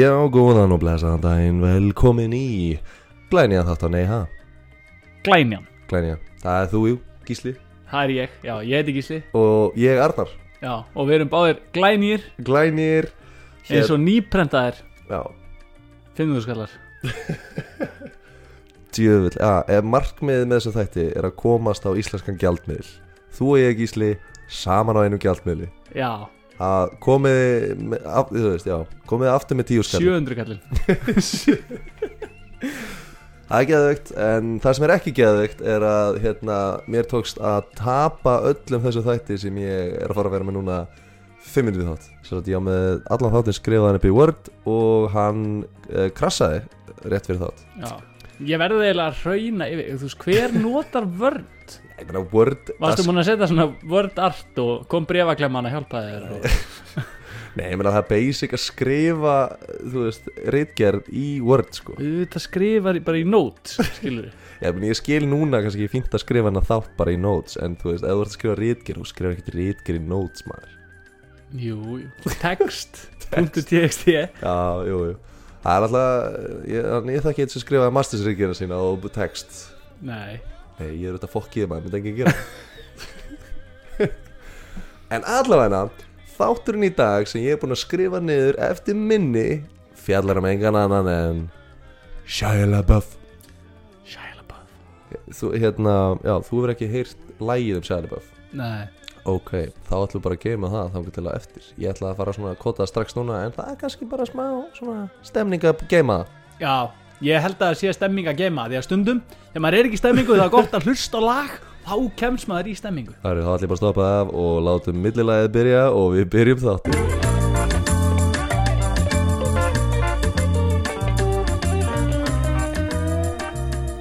Já, góðan og blessaðan daginn, velkomin í Glænja þátt á nei, ha? Glænjan, Glænja, það er þú, jú, Gísli. Það er ég, já, ég heiti Gísli. Og ég, Arnar. Já, og við erum báðir glænýr. Glænir eins og nýprentaðir. Já, 500 skallar djöfull, já, ef markmiðið með þessu þætti er að komast á íslenskan gjaldmiðl Þú og ég, Gísli, saman á einu gjaldmiðli. Já, Að komið, með, af, þú veist, já, komið aftur með tíu skall 700 kallin Það er geðveikt, en það sem er ekki geðveikt er að hérna, mér tókst að tapa öllum þessu þætti sem ég er að fara að vera með núna 5 minútið þátt. Svo að ég á með allan þáttin skrifaðan upp í Word og hann uh, krassaði rétt fyrir þátt. Já, ég verði eiginlega að hrauna yfir Þú veist, hver notar Word? Ég meina Word... Varstu múin að setja svona Word art og kom brefaklemman að hjálpa þér og... Nei, ég meina það er basic að skrifa, þú veist, reitgerð í Word, sko. Þetta skrifar í- bara í notes, skilur Ég, meni, ég skil núna kannski fínt að skrifa hana þátt bara í notes, en þú veist, ef þú ert að skrifa reitgerð, þú skrifa ekkert reitgerð í notes, maður. Jú, jú, text, punktu txt Já, jú, jú Það er alltaf, ég, ég þekki eitt sem skrifaði mastersríkjana sína og text. Nei, Nei, ég er auðvitað fokkið maður, myndi ekki gera. En allavegna, þátturinn í dag sem ég er búinn að skrifa niður eftir minni fjallar um engan annan en Shia LaBeouf. Shia LaBeouf. Þú, hérna, já, þú hefur ekki heyrt lægið um Shia LaBeouf. Nei, Ok, þá ætlum við bara að geima það þannig til að eftir. Ég ætla að fara svona að kota strax núna en það er kannski bara smá svona stemning að geima það. Já, ég held að það sé stemming að geima Því að stundum, þegar maður er ekki í stemmingu það er gott að hlusta á lag Þá kemst maður í stemmingu Það eru þá allir bara að stoppa af og látum millilæðið byrja og við byrjum þátt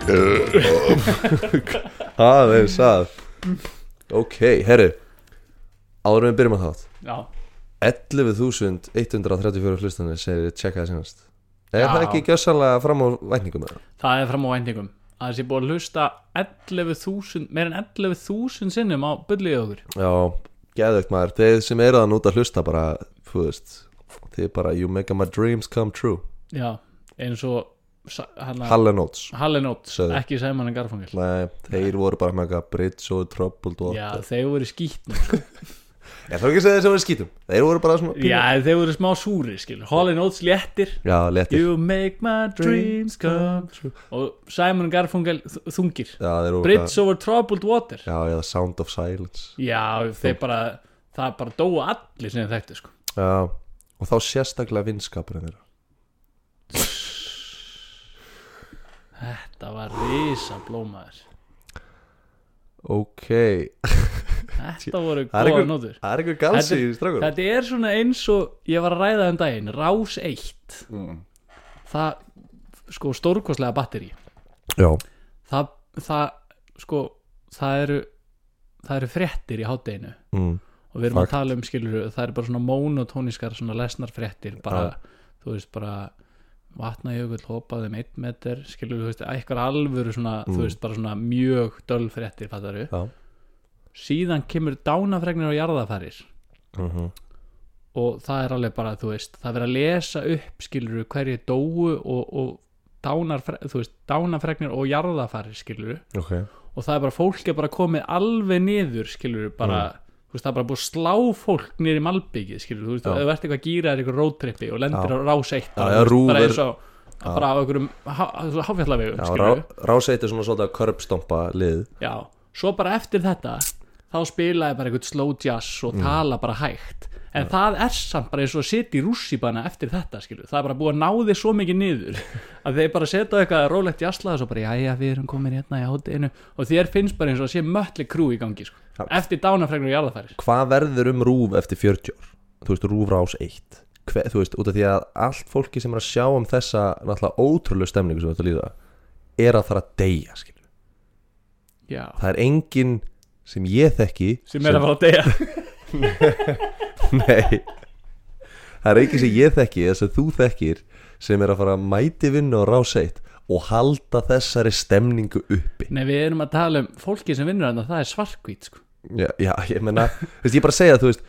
Það er sað. Ok, herru En við byrjum að þátt. Já, 11.134 hlustanir segir tjekka það senast Er Já. það ekki gjössanlega fram á vætningum með það? er fram á væntingum. Að þessi búið að hlusta 11.000 meir en 11.000 sinnum á bullið okkur. Já, geðveikt maður. Þeir sem eru að núta hlusta bara Þú veist Þið bara, you make my dreams come true. Já, eins og sa- hana, Halle Notes Halle Nótt, Sögðu. ekki Sæman en Garfangil Nei, þeir voru bara með eitthvað Bridge og Troubled já, allt þeir voru skýtnum sko. Ég þarf ekki að segja þess að voru skítum. Þeir voru bara svona pínu- já, þeir voru smá súri skilur. Halle Nótt léttir. Já, letir You make my dreams come true. Og Sæman en Garfangil þungir. Já, þeir voru Bridge over troubled water. Já, eða Sound of Silence. Já, þeir bara það bara dóa allir sem þeir þekktu sko. Já, og þá sérstaklega vinskapurinn þeirra. Þetta var risa blómaður Ok þetta voru góða nótur. Það er einhver galsi í strákur Þetta er svona eins og ég var að ræða um daginn Rás 1 mm. Það, sko, stórkostlega batteri Já, Það, það, sko Það eru Það eru fréttir í hátteginu mm. Og við erum Fakt. að tala um, skilur Það eru bara svona monotóniskar, svona lesnar fréttir Bara, þú veist, bara Vatnajökull hopaði um einn meter Skilur, þú veist, eitthvað alvöru svona Mm. Þú veist, bara svona mjög döl fréttir Fattaru já Síðan kemur dánafregnir og jarðafarir mm og það er alveg bara, þú veist það er verið að lesa upp, skilur hverju dóu og, og þú veist, dánafregnir og jarðafarir skilur Ok. Og það er bara, fólk er bara komið alveg niður skilur, bara, þú veist, það er bara búið að slá fólk í malbyggið, þú veist, Já. ef þú ert eitthvað gýraðir eitthvað roadtrippi og lendir á rás eitt Já, bara, eins og bara á einhverjum háfjallavegum, Já, skilur rá, ráseit er svona að körbstompa lið. Já, svo bara eftir þetta þá spilaði bara eitthvað slow jazz og Mm. tala bara hægt. En það er samt bara eins og að setja í rússíbana eftir þetta skilju, það er bara búið að ná þið svo mikið niður að þeir bara setja eitthvað rólegt jazzlað og svo bara, jæja, við erum komin hérna í hátinu og þér finnst bara eins og að sé mötli krú í gangi, sko, Já. eftir dánafregnur og jarðafæris Hvað verður um rúf eftir 40 ár? Þú veist, rúf rás 1 Hve, Þú veist, út af því að allt fólki sem er að sjá um þessa náttúrulega ótrúlega stemningu sem að að ég þekki sem er að fara að deyja. Nei. Það er enginn sem ég þekki eða sem þú þekkir sem er að fara að mæti vinnu á rás 1 og halda þessari stemningu uppi. Nei, við erum að tala um fólki sem vinnur þarna, það er svarkvít sko. Já, já ég meina, þú veist, ég bara að segja þú veist,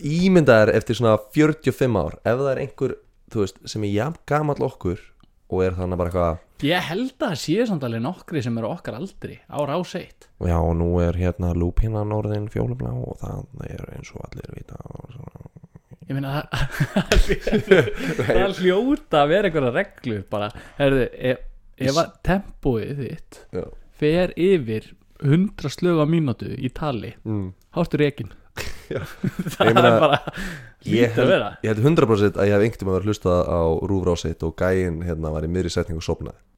ímyndaðar eftir svona 45 ár, ef það er einhver þú veist, sem er jafn gamall okkur og er þannig bara eitthvað Ég held að séu samt alveg nokkri sem eru okkar aldri á rás eitt já, og nú er hérna lúpínan orðin fjólublá og það er eins og allir vita og. Ég meina það hljóta að vera einhverja reglu bara, herðu, ef, ef að tempóið þitt Já. fer yfir 100 slög á mínútu í tali, mm. háttu reikin Já. það er bara ég lítið að vera ég held 100% að ég hef einhvern veginn hlustað á rúfrásitt og gæinn hérna var í miðri setningu og sopnaði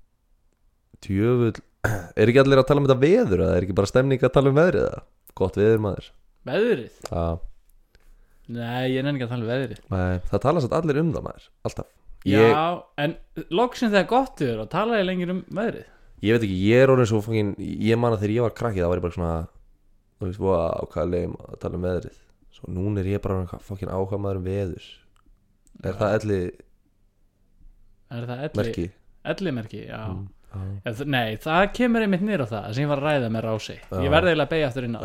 tjöfull er ekki allir að tala um þetta veður eða er ekki bara stemning að tala um veðrið eða? Gott veður maður. Veðrið? það, Nei, ég nenni ekki að tala um veðrið. Nei, það tala satt allir um það maður alltaf. Já, ég, en loksin þegar gott er og tala ég lengir um veðrið. Ég veit ekki, ég er orðin svo fangin ég man að þegar ég var krakki það var ég bara svona þú veist, wow, hvað er leim að tala um veðrið? Svo núna er ég bara orðinn fangin áhuga maður um veður. Er það elli Er það elli, merki? ellimerki? Já. Mm, þ- Nei, það kemur einmitt nýr á það sem ég var að ræða með rási. Ég verði eiginlega að beigja aftur inn á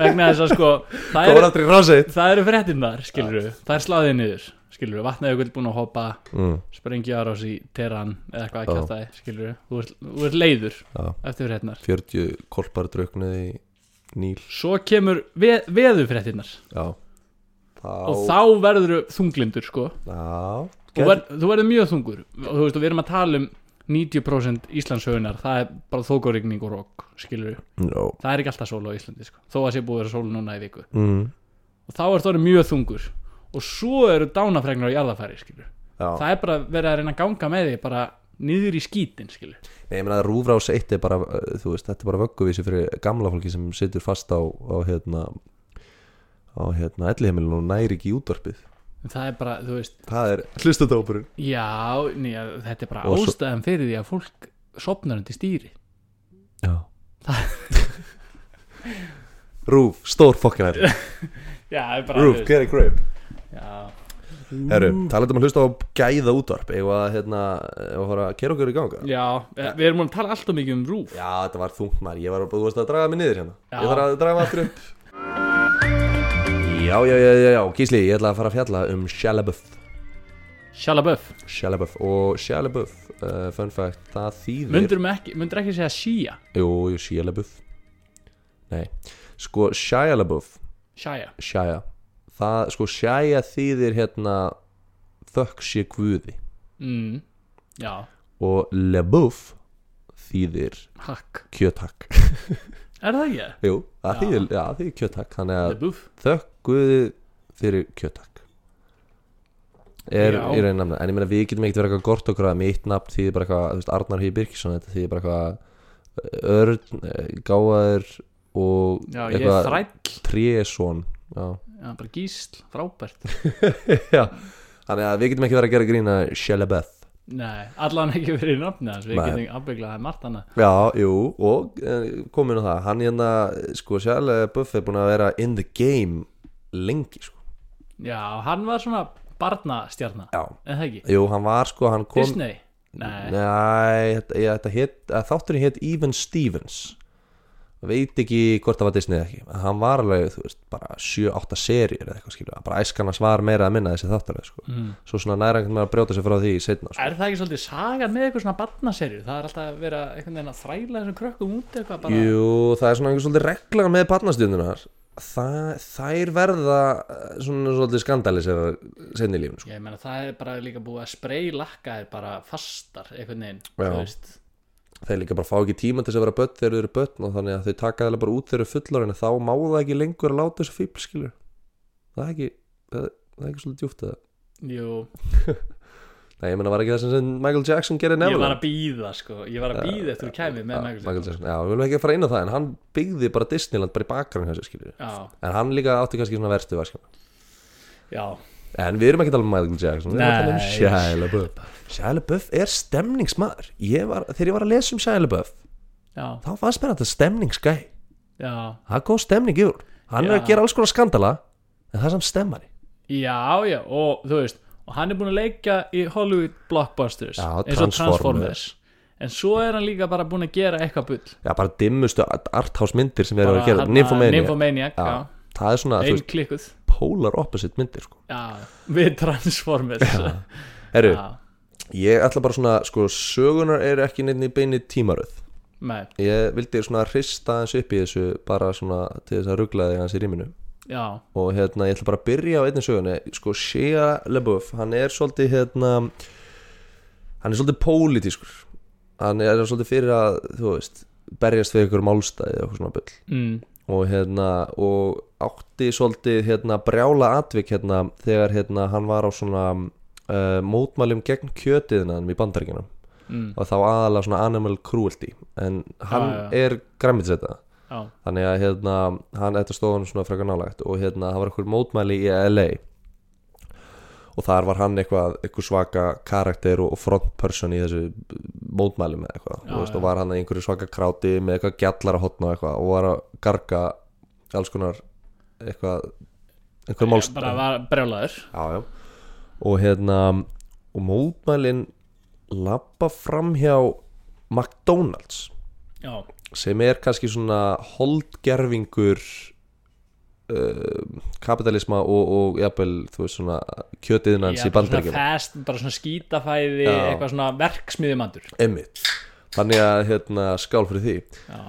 vegna þess að sko það rásið það eru fréttinnar, skilur við það er sláðið niður, skilur við vatnajökull búin að hoppa, mm, sprengja árás í Teran eða eitthvað að kjáta það, skilur þú ert, þú ert leiður já, eftir fréttinnar 40 kolpar drauknuð í Níl. Svo kemur ve veðufréttinnar Já. Þá, og þá verður þú þunglindur sko. Já. Þú, ver, þú verður mjög þungur. Og þú veist, við erum að tala um 90% Íslandshögunar, það er bara þókurigning og rók, skilur við no. það er ekki alltaf sól á Íslandi sko. þó að sé búið að vera sól núna í viku mm. og þá er það mjög þungur og svo eru dánafregnar á jarðafæri skilur. Já það er bara verið að reyna að ganga með því bara niður í skítin skilur. Nei, ég meina að Rúfrás 1 er bara uh, Þú veist, þetta er bara vögguvísi fyrir gamla fólki sem situr fast á, á hérna á hérna ellihemilin og næri ekki útvarpið það er bara, þú veist Það er hlustatópurinn já, nýja, þetta er bara Og svo- ástæðan fyrir því að fólk sopnar undir stýri. Já. Rúf, stór fokkin er já, það er bara Rúf, get a grip. Já, Herru, talaðum að hlusta á gæða útvarp. Eða að hérna, eða að fara að kera okkur í ganga já, eh, við erum múin að tala alltaf mikið um rúf. Já, þetta var þungt maður, ég var að, þú veist að draga mig niður hérna. Já. Ég þarf að draga mig aftur upp Já, já, já, já, já, Gísli, ég ætla að fara að fjalla um Shalabuff, Shia LaBeouf og Shia LaBeouf, uh, fun fact, það þýðir myndur ekki, myndur ekki segja Shia? Jú, jú, Shia LaBeouf Nei, sko Shia LaBeouf, Shia, Shia. Það, sko Shia þýðir hérna Þökk sé guði. Mm, já, Og LaBeouf þýðir hakk. Kjöthakk er það ekki? Jú, það þýðir, já, þýðir kjöthakk Þannig að Labuff, þökk guði fyrir kjöttak. Er Já. í raun nafna en ég meina við getum ekkert verið eitthvað gort okkur að mitt nafn þýðir bara eitthvað, þú veist, Arnar Hí Birkisson þetta þýðir bara eitthvað eh, örn, eh, gáðar og já, ég er eitthvað þræll. Trésson já. já, bara gísl, frábært. Já, þannig að við getum ekki verið að gera grína Shellebeth Nei, allan ekki verið í hans. Við Nei. getum afbygglaði margt annað. Já, jú, og eh, komin á það. Hann hérna, sko, Shellebeth er búin að vera in the game lengi, sko. Já, hann var svona barnastjarna já, En það ekki, jú, hann var sko, hann kom Disney? Nei, Nei, þetta, ég, þetta hét, að þátturinn hétt Even Stevens veit ekki hvort það var Disney eða ekki. Hann var alveg, þú veist, bara 7-8 seríur eða eitthvað skilur, bara æskarnas var meira að minna þessi þáttur, sko, mm. svo svona nærangt með að brjóta sig frá því setna, sko. Er það ekki svolítið sagan með eitthvað svona barnaserju Það er alltaf að vera einhvern veginn að þræla þessum krökkum út eitthvað bara Jú, það er svona einhver svolítið regla með barnastjöndunar það, þær verða eh, svona svolítið skandalisera setni í lífinu, sko. Ég meina það þeir líka bara fá ekki tíma til þess að vera börn þegar þau eru börn og þannig að þau taka það bara út þegar þau eru fullorinn þá má það ekki lengur að láta þessu fíbl skilur það er ekki það, það er ekki svolítið djúft að Jú, Nei, ég meina var ekki það sem Michael Jackson gerði ég var nefnilega að býða sko. Ég var að býða eftir að kæmi með Michael Michael Jackson. Jackson, já, við viljum ekki fara inn á það en hann byggði bara Disneyland bara í Já, en hann líka átti kannski svona verstu já, en við erum ekki að tala um Michael Jackson við erum að tala um. Shia LaBeouf. Shia LaBeouf er stemningsmaður. Ég var, þegar ég var að lesa um Shia LaBeouf þá fannst mér að þetta stemningsgæ já. Það er góð stemning yfir hann er Já. að gera alls konar skandala en það er samt stemmari. Já, já, og þú veist og hann er búin að leika í Hollywood blockbusters Já, eins og Transformers. En svo er hann líka bara búin að gera eitthvað bull. Já, bara dimmustu arthouse myndir sem við erum að gera. þarna Nymphomania, Nymphomaniac, Já. Það er svona, þú ein veist, klikkuð. polar opposite myndir sko. já, við Transformers. Herru, ég ætla bara svona, sko, sögunar eru ekki neitt í beini tímaröð. Nei, Ég vildi svona hrista hans upp í þessu bara svona til þess að ruggla þig hans í rýminu já, og hérna ég ætla bara að byrja á einnig sögunni. Sko Shia LaBeouf hann er svolítið hérna hann er svolítið pólitískur. Hann er svolítið fyrir að þú veist berjast við ykkur málstæði eða eitthvað svona bull. Mm, og hérna og átti svolítið hérna brjála atvik hérna þegar hérna hann var á svona uh, mótmælum gegn kjötiðnaðum í bandaríkjunum. Mm, og þá aðalega svona animal cruelty. En hann Já, já. er græmitsetta já, þannig að hérna hann þetta stóð hann svona frekar nálægt. Og hérna það var eitthvað mótmæli í LA og þar var hann eitthvað, eitthvað svaka karakter og front person í þessu mótmæli með eitthvað Já, veist, og var hann í einhverju svaka kráti með eitthvað gjallar að hotna og eitthvað og var að garga alls konar eitthvað einhver málst bara var brjálaður. Já, já. og hérna og mótmælin labba fram hjá McDonalds já, sem er kannski svona holdgerfingur uh, kapitalisma og, og jafnvel, þú veist svona kjötiðnans í bandaríkjum fast, bara svona skítafæði Já. eitthvað svona verksmiðumandur Emmitt Þannig að hérna skál fyrir því. Já,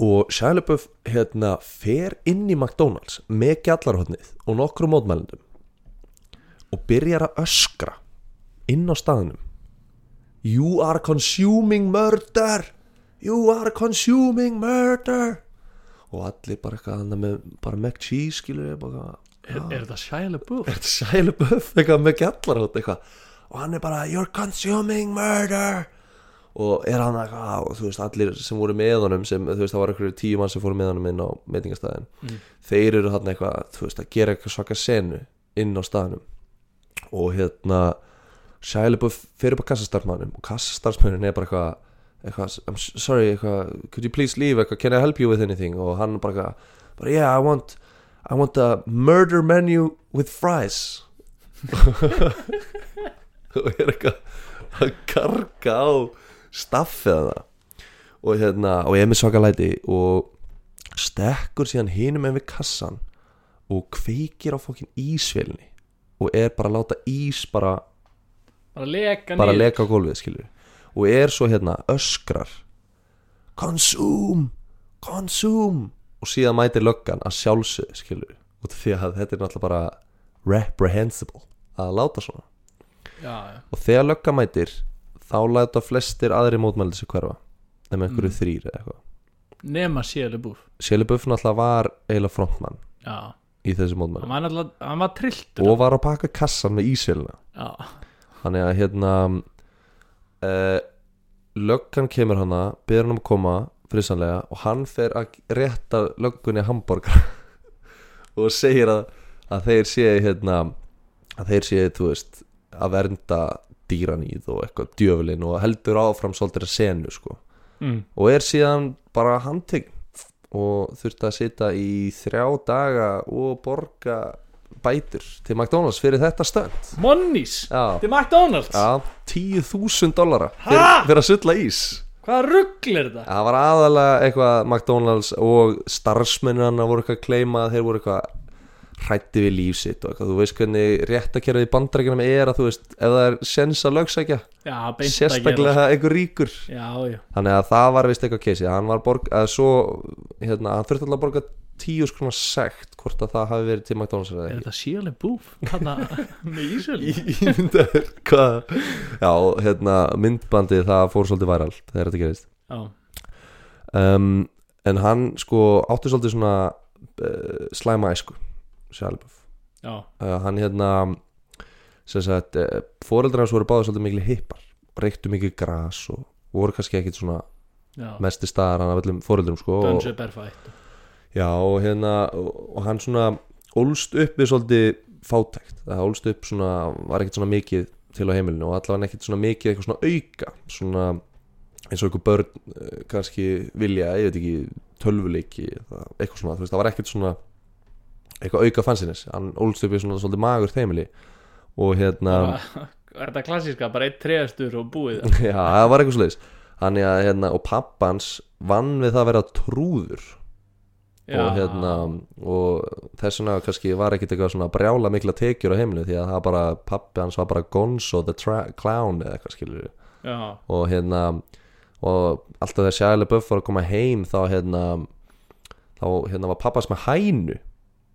og LaBeouf hérna fer inn í McDonalds með gjallarhotnið og nokkru mótmælendum og byrjar að öskra inn á staðnum. You are consuming murder. You are consuming murder og allir bara eitthvað þarna með bara mac cheese skilur ég bara er, er þetta Shia LaBeouf? er þetta Shia LaBeouf? Eitthvað með gjallarhótt eitthvað. Og hann er bara you're consuming murder. Og er hann eitthvað og þú veist allir sem voru með honum sem þú veist það var eitthvað tíu mann sem fóru með honum inn á meitingastæðin Mm. þeir eru hann eitthvað þú veist að gera eitthvað svaka senu inn á staðnum. Og hérna Shia LaBeouf fyrir upp á kassastarfmannum og kassastarfmannin er bara eitthvað eitthvað, I'm sorry, eitthvað, could you please leave eitthvað, can I help you with anything? Og hann bara bara yeah, I want I want a murder menu with fries. Og er eitthvað að karga á staffið það. Og hérna, og ég er með svaka læti og stekkur síðan hinum en við kassan og kveikir á fokkin ísvelni og er bara að láta ís bara bara leka bara leka gólfið skilur og er svo hérna öskrar. Consume consume og síðan mætir löggan að sjálfsögðu skilur út af því að þetta er náttúrulega bara reprehensible að láta svona. Já, já. og þegar lögga mætir þá læta flestir aðri mótmælið sér hverfa nema einhverju Mm. þrýr eða eitthvað. Nema Shelley Buff. Náttúrulega var eiginlega frontmann já, í þessu hann mótmælið var hann var trilltur og var að pakka kassan með ísvelina já, þannig að hérna uh, löggan kemur hana byrður hann um að koma frisanlega og hann fer að rétta löggunni hambúrgar og segir að, að þeir séu hérna að þeir séu, þú veist að vernda dýranýð og eitthvað djöfulinn og heldur áfram svolítið að senu sko mm. og er síðan bara handtekn og þurfti að sitja í þrjá daga og borga bætur til McDonalds fyrir þetta stönd. Monnís, Já, til McDonalds? Já 10.000 dollara fyrir, fyrir að sulla ís. Hvaða rugl er þetta? Það var aðalega eitthvað McDonalds og starfsmennina voru eitthvað að kleima að þeir voru eitthvað hrætti við líf sitt og eitthvað, þú veist hvernig réttakerfið í bandarækjunum er að þú veist, ef það er sens að lögsækja já, beint að gera sérstaklega einhver ríkur. Já, já, þannig að það var vist eitthvað keisið. Hann var borg, að svo hérna, hann þurfti alltaf að borga tíu skrona sekt hvort að það hafi verið til McDonalds eða er ekki. þetta Shia LaBeouf hann með Ísöld Ímyndaður hvað? Já, hérna, myndbandið það fór svolítið væral þegar þetta gerist já, um, En hann sko átti svolítið svona uh, slæma æsku Sjálfbúf já, uh, Hann hérna sem sagt, uh, foreldrar hans voru báðið svolítið miklu hippar reyktu mikið gras og voru kannski ekkit svona já. mesti staðar hann af öllum foreldrum sko og, Dönsu Berfætt Já, og hérna og, hann svona ólst upp við svolítið fátækt. Það ólst upp svona, var ekkert svona mikið til á heimilinu og allavega ekkert svona mikið eitthvað svona auka svona eins og einhver börn eh, kannski vilja, ég veit ekki tölvuleiki, eitthvað svona þú veist, það var ekkert svona eitthvað auka fansinis, hann ólst upp við svona svolítið magur heimili og hérna þetta klassíska, bara eitt treðastur og búið Já, það var eitthvað sliðis Þannig að, hérna, og pappans vann við það að vera trúður. Og hérna og þess vegna kannski var ekkit eitthvað svona brjála mikla tekjur á heiminu því að það bara, pappi hans var bara Gonzo the Clown eða eitthvað skilur og hérna og alltaf þegar Shia LaBeouf var að koma heim þá hérna þá hérna var pappas með hænu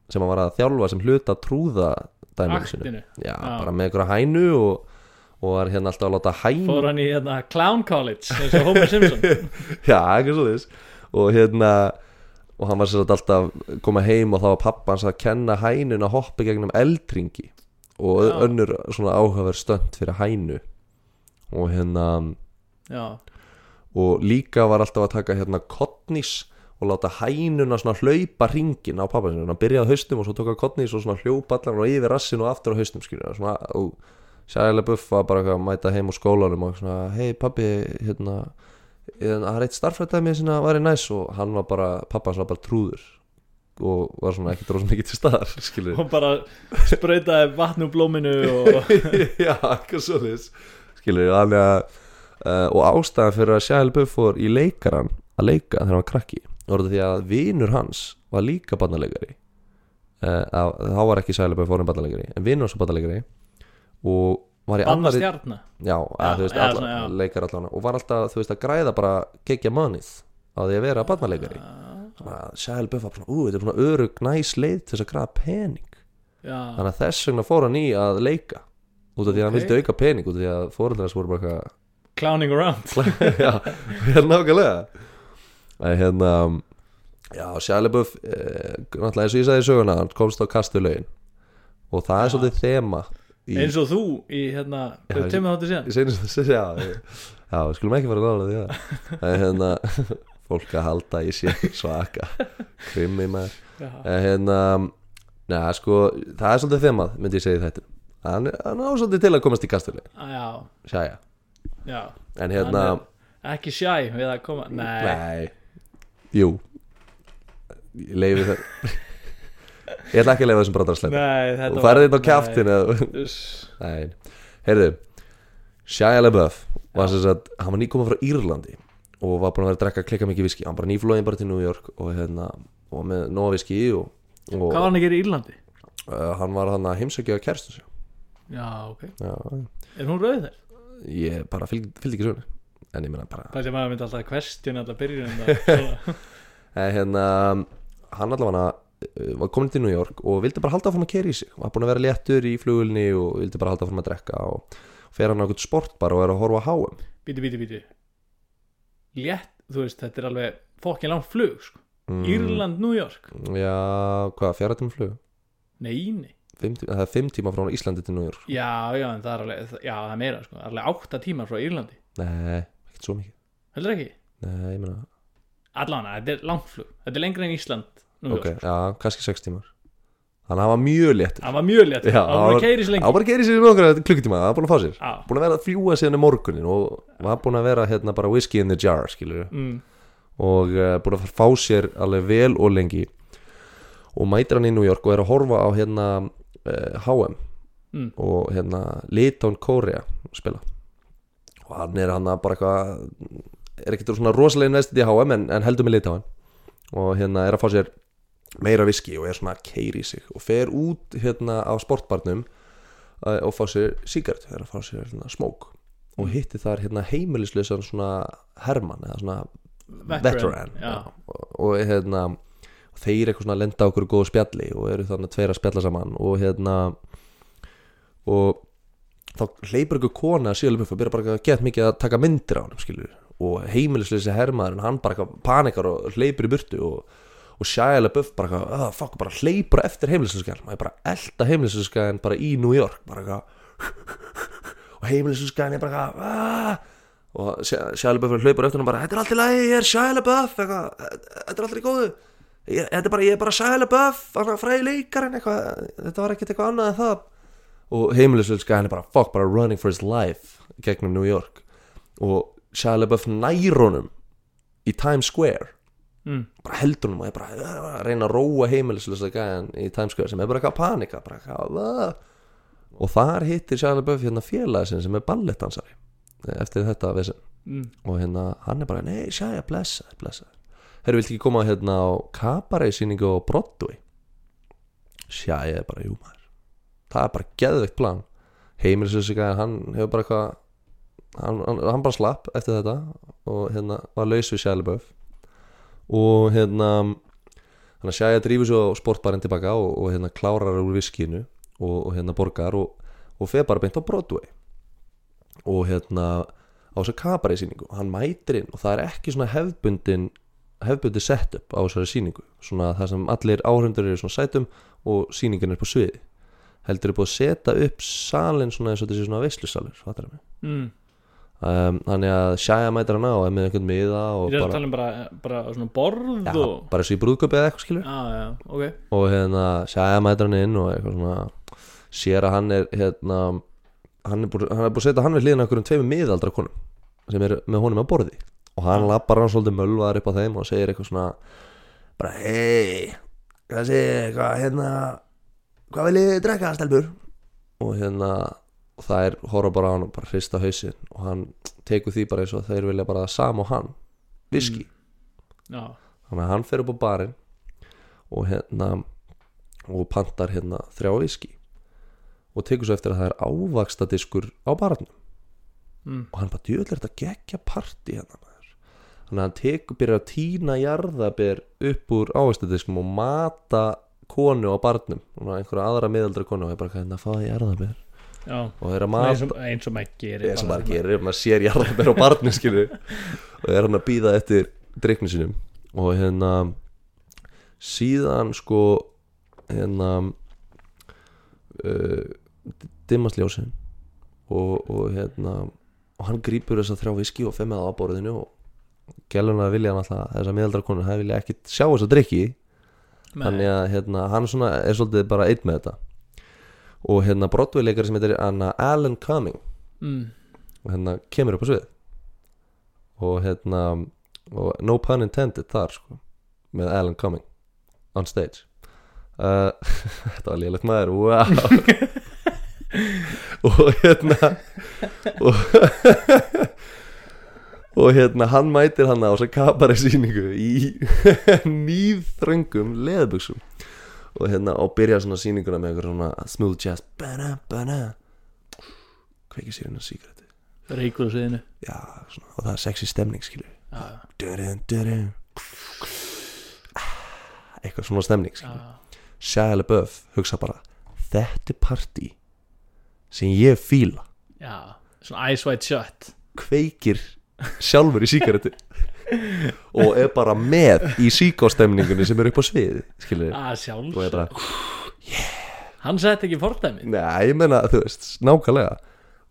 sem hann var að þjálfa sem hluta trúða dæminu sinu já, Já. bara með einhverja hænu og, og var hérna alltaf að láta hænu fór hann í hérna, Clown College eins og Homer Simpson. Já, eitthvað svo þess og hérna og hann var sér alltaf að koma heim og þá var pappa hans að kenna hænun að hoppa gegnum eldringi. Og Já. önnur svona áhugaverð stönd fyrir hænu. Og hérna já, og líka var alltaf að taka hérna kottnís og láta hænuna svona hlaupa ringin á pappa sinni hann byrjaði á haustum og svo tók hann kottnís og svona hljópa allan og yfir rassin og aftur á haustum skilur svona, og sæðilega buff var bara að mæta heim úr skólanum og svona hei pappi hérna, það er eitt starffrættaði mér sinna var í næs og hann var bara, pappa hans var bara trúður og var svona ekki dróðsum mikið til staðar skilur og bara sprautaði vatn úr blóminu og já, eitthvað svo þess skilur, þannig að uh, og ástæðan fyrir að Shia LaBeouf fór í leikaran að leika þegar hann var krakki var þetta því að vinur hans var líka barnaleikari uh, þá var ekki Shia LaBeouf fórin barnaleikari en vinur hans var barnaleikari og banna annari stjarna. Já, Já, að, veist, já, alla, svona, leikar allan og var alltaf, þú veist, að græða bara gegja mannið á því að vera barnaleikari. Að Shia LaBeouf var svona, ú, þetta er svona örug næs leið til þess að græða pening. Já, þannig að þess vegna fór hann í að leika. Út af því að hann vildi auka pening út af því að fóröldræðis voru bara clowning around. Eitthvað já, hérna nákvæmlega. En hérna já, Sjælebuff eh, náttúrulega eins og ég sagði í söguna hann komst á kastu lögin og það er Já. svolítið þema í, eins og þú í hérna, Já, tegum þáttu síðan. já, já, við skulum ekki fara að nála því en hérna fólk að halda í sér svaka krimmi maður. Hérna neða, sko, það er svolítið þemað myndi ég segja þetta hann, á svolítið til að komast í kastu lögin Ah, já. En hérna ekki shy við að koma nei, Nei. Jú. Ég leifi það Ég ætla ekki að leifa þessum að þetta Þú færði þetta á. Nei Heyrðu Shia LaBeouf var sagt Hann var nýkominn frá Írlandi Og var búinn að vera að drekka klikka mikið viski Hann bara nýflóðin bara til New York Og hérna Og með nóga viski Og, og hvað var hann að gera í Írlandi? uh, hann var hann að heimsækja kerstu sig já, ok, Já er hún rauð þér? Ég bara fylg, fylgdi ekki sögni En ég meina bara það sem maður myndi alltaf að question alltaf byrjun. En hérna Hann allavega var komin til New York og vildi bara halda áfram að kera í sig. Var búin að vera léttur í flugulni og vildi bara halda áfram að drekka og fer hann á eitthvað sportbar og er að horfa á HM bíti, bíti, bíti létt, þú veist, þetta er alveg fokkin langt flug, sko. Mm, Írland, New York. Já, hvað, fjara tíma flug? nei, nei, Fimm tíma, það er fimm tíma frá Íslandi til New York já, já, en það er alveg já, það er meira, sko, það er alveg átta tímar frá Írlandi. Nei, ekkert svo mikið. Heldur ekki? Nei, ég meina, allan, þetta er langt flug, þetta er lengra en Ísland ok, já, kannski sex tímar. Þannig að hann var mjög léttur. Það var mjög létt Já, það var hann að keiri sér Hann lengi. var bara að í sig nokkra klukkutíma, hann var búin að fá sér. Já, Búin að vera að fljúa síðan í morgunin og var búin að vera hérna bara whiskey in the jar, skilur mm, og uh, búin að fá sér alveg vel og lengi. Og mætir hann í New York og er að horfa á hérna uh, HM mm, og hérna Litón Korea spila. Og hann er hann bara eitthvað er ekkert svona rosalega investið í HM en, en heldur með Litón og hérna er að fá sér meira viski og er svona að keiri sig og fer út hérna á sportbarnum uh, og fá sér sígart er að fá sér hérna, smók og hitti þar hérna heimilislega svona Hermann eða svona veteran, já, og, og hérna og þeir eitthvað svona lenda okkur góðu spjalli og eru þannig tveir að spjalla saman og hérna og þá hleypur einhver kona síðan og byrja bara að geta mikið að taka myndir á hann og heimilisleysi hermaðurinn hann bara panikar og hleypur í burtu og, og Shia LaBeouf bara eitthvað ah, fuck, bara hleypur eftir heimilisleysi maður er bara að elda heimilisleysi bara í New York bara eitthvað. Og heimilisleysi er bara eitthvað ah, og Shia LaBeouf hleypur eftir hann bara þetta er allt í lagi, ég er Shia LaBeouf eitthvað, þetta er allt í góðu. Ég, þetta er bara, ég er bara Shia LaBeouf fræði leikarinn eitthvað. Þetta var ekkert eitthvað annað en það. Og heimilisvölska hann er bara fuck, bara running for his life gegnum New York. Og Shia LaBeouf nær honum í Times Square mm, bara heldur honum og er bara að reyna að róa heimilisvölska gæðan í Times Square sem er bara eitthvað að panika bara eitthvað uh, og þar hittir Shia LaBeouf hérna félagin sem er ballettdansari eh, eftir þetta vesen. Mm. og hérna hann er bara, nei Shia, blessaður, blessaður. Herru, viltu ekki koma hérna á Cabaret sýningu á Broadway? Shia er bara, jú maður. Það er bara geðveikt plan. Heimilisvísika, hann hefur bara eitthvað hann, hann, hann bara slapp eftir þetta og hérna var laus við Shia LaBeouf og hérna hann að Shia drífur svo sportbarinn tilbaka og, og hérna klárar úr viskinu og, og hérna borgar og, og fer bara beint á Broadway. Og hérna á þessu Cabaret sýningu hann mætir inn og það er ekki svona hefbundin hefbundi setup á þessari sýningu. Svona það sem allir áhundur eru svona sætum og sýningin er på sviði. Heldur er búið að setja upp salin svona eins og þessi svona veislusalur fattar mig? Mm. Um, þannig að Shia mætir hann á og er með einhvern miða og Ég er að bara, tala um bara, bara svona borð já, og bara og í brúðköpi eða eitthvað skilur Já, já, ok. Og hérna Shia mætir hann inn og eitthvað svona sér að hann er hérna hann er búið að setja hann við hliðina okkur um tveimur miðaldra konum sem er með honum á borði. Og hann lappar hann svolítið mölvaðar upp á þeim og segir eitthvað svona bara hei hvað segir, hvað hérna hvað vil ég drekka stelpur? Og hérna og það er horfa bara á hann og bara hrista hausinn og hann tekur því bara eins og þeir vilja bara sam og hann viski Já, þannig að hann fer upp á barinn og hérna og pantar hérna þrjá viski og tekur svo eftir að það er ávaksta diskur á barnum. Mm. og hann bara djöðlega þetta geggja party hérna þannig að hann tekur byrja að tína jarðaber upp úr ávakstadiskum og mata konu á barnum einhverja aðra miðaldra konu og ég bara hérna fáði jarðaber já. Og þeir að Svona eins og, og maður gerir eins og maður gerir, maður sér jarðaber á barni skilur og er hann að býða eftir dreikni sinum og hérna síðan sko hérna uh, dimmast ljósin. Og, og hérna og hann grípur þess að þrjá viski og femið á borðinu og gæluna vilja hann alltaf þess að miðaldra konur, það vilja ekki sjá þess að drikki þannig að hérna, hann svona er svolítið bara einn með þetta og hérna Broadway-leikari sem heitir Anna Alan Cumming. Mm. og hérna kemur upp á svið. Og hérna og no pun intended þar sko með Alan Cumming on stage. Uh, þetta var lélegt maður wow. Og hérna og, og hérna hann mætir hann á þess að kapari sýningu í nýðþröngum leðbuxum og hérna og byrja svona sýninguna með eitthvað svona smooth jazz. Bana bana kveikir sér hérna síkrati Reykur á sviðinu. Já, svona, og það er sexy stemning dun, dun. eitthvað svona stemning skilur já, Shia LaBeouf hugsa bara þetta er partí sem ég fíla. Já Svona eyes wide shut kveikir sjálfur í síkaretu og er bara með í síkástemningunni sem er upp á skilur að og er sjálfs bara, Hann sett ekki fordæmi. Neða, ég meina þú veist, nákvæmlega.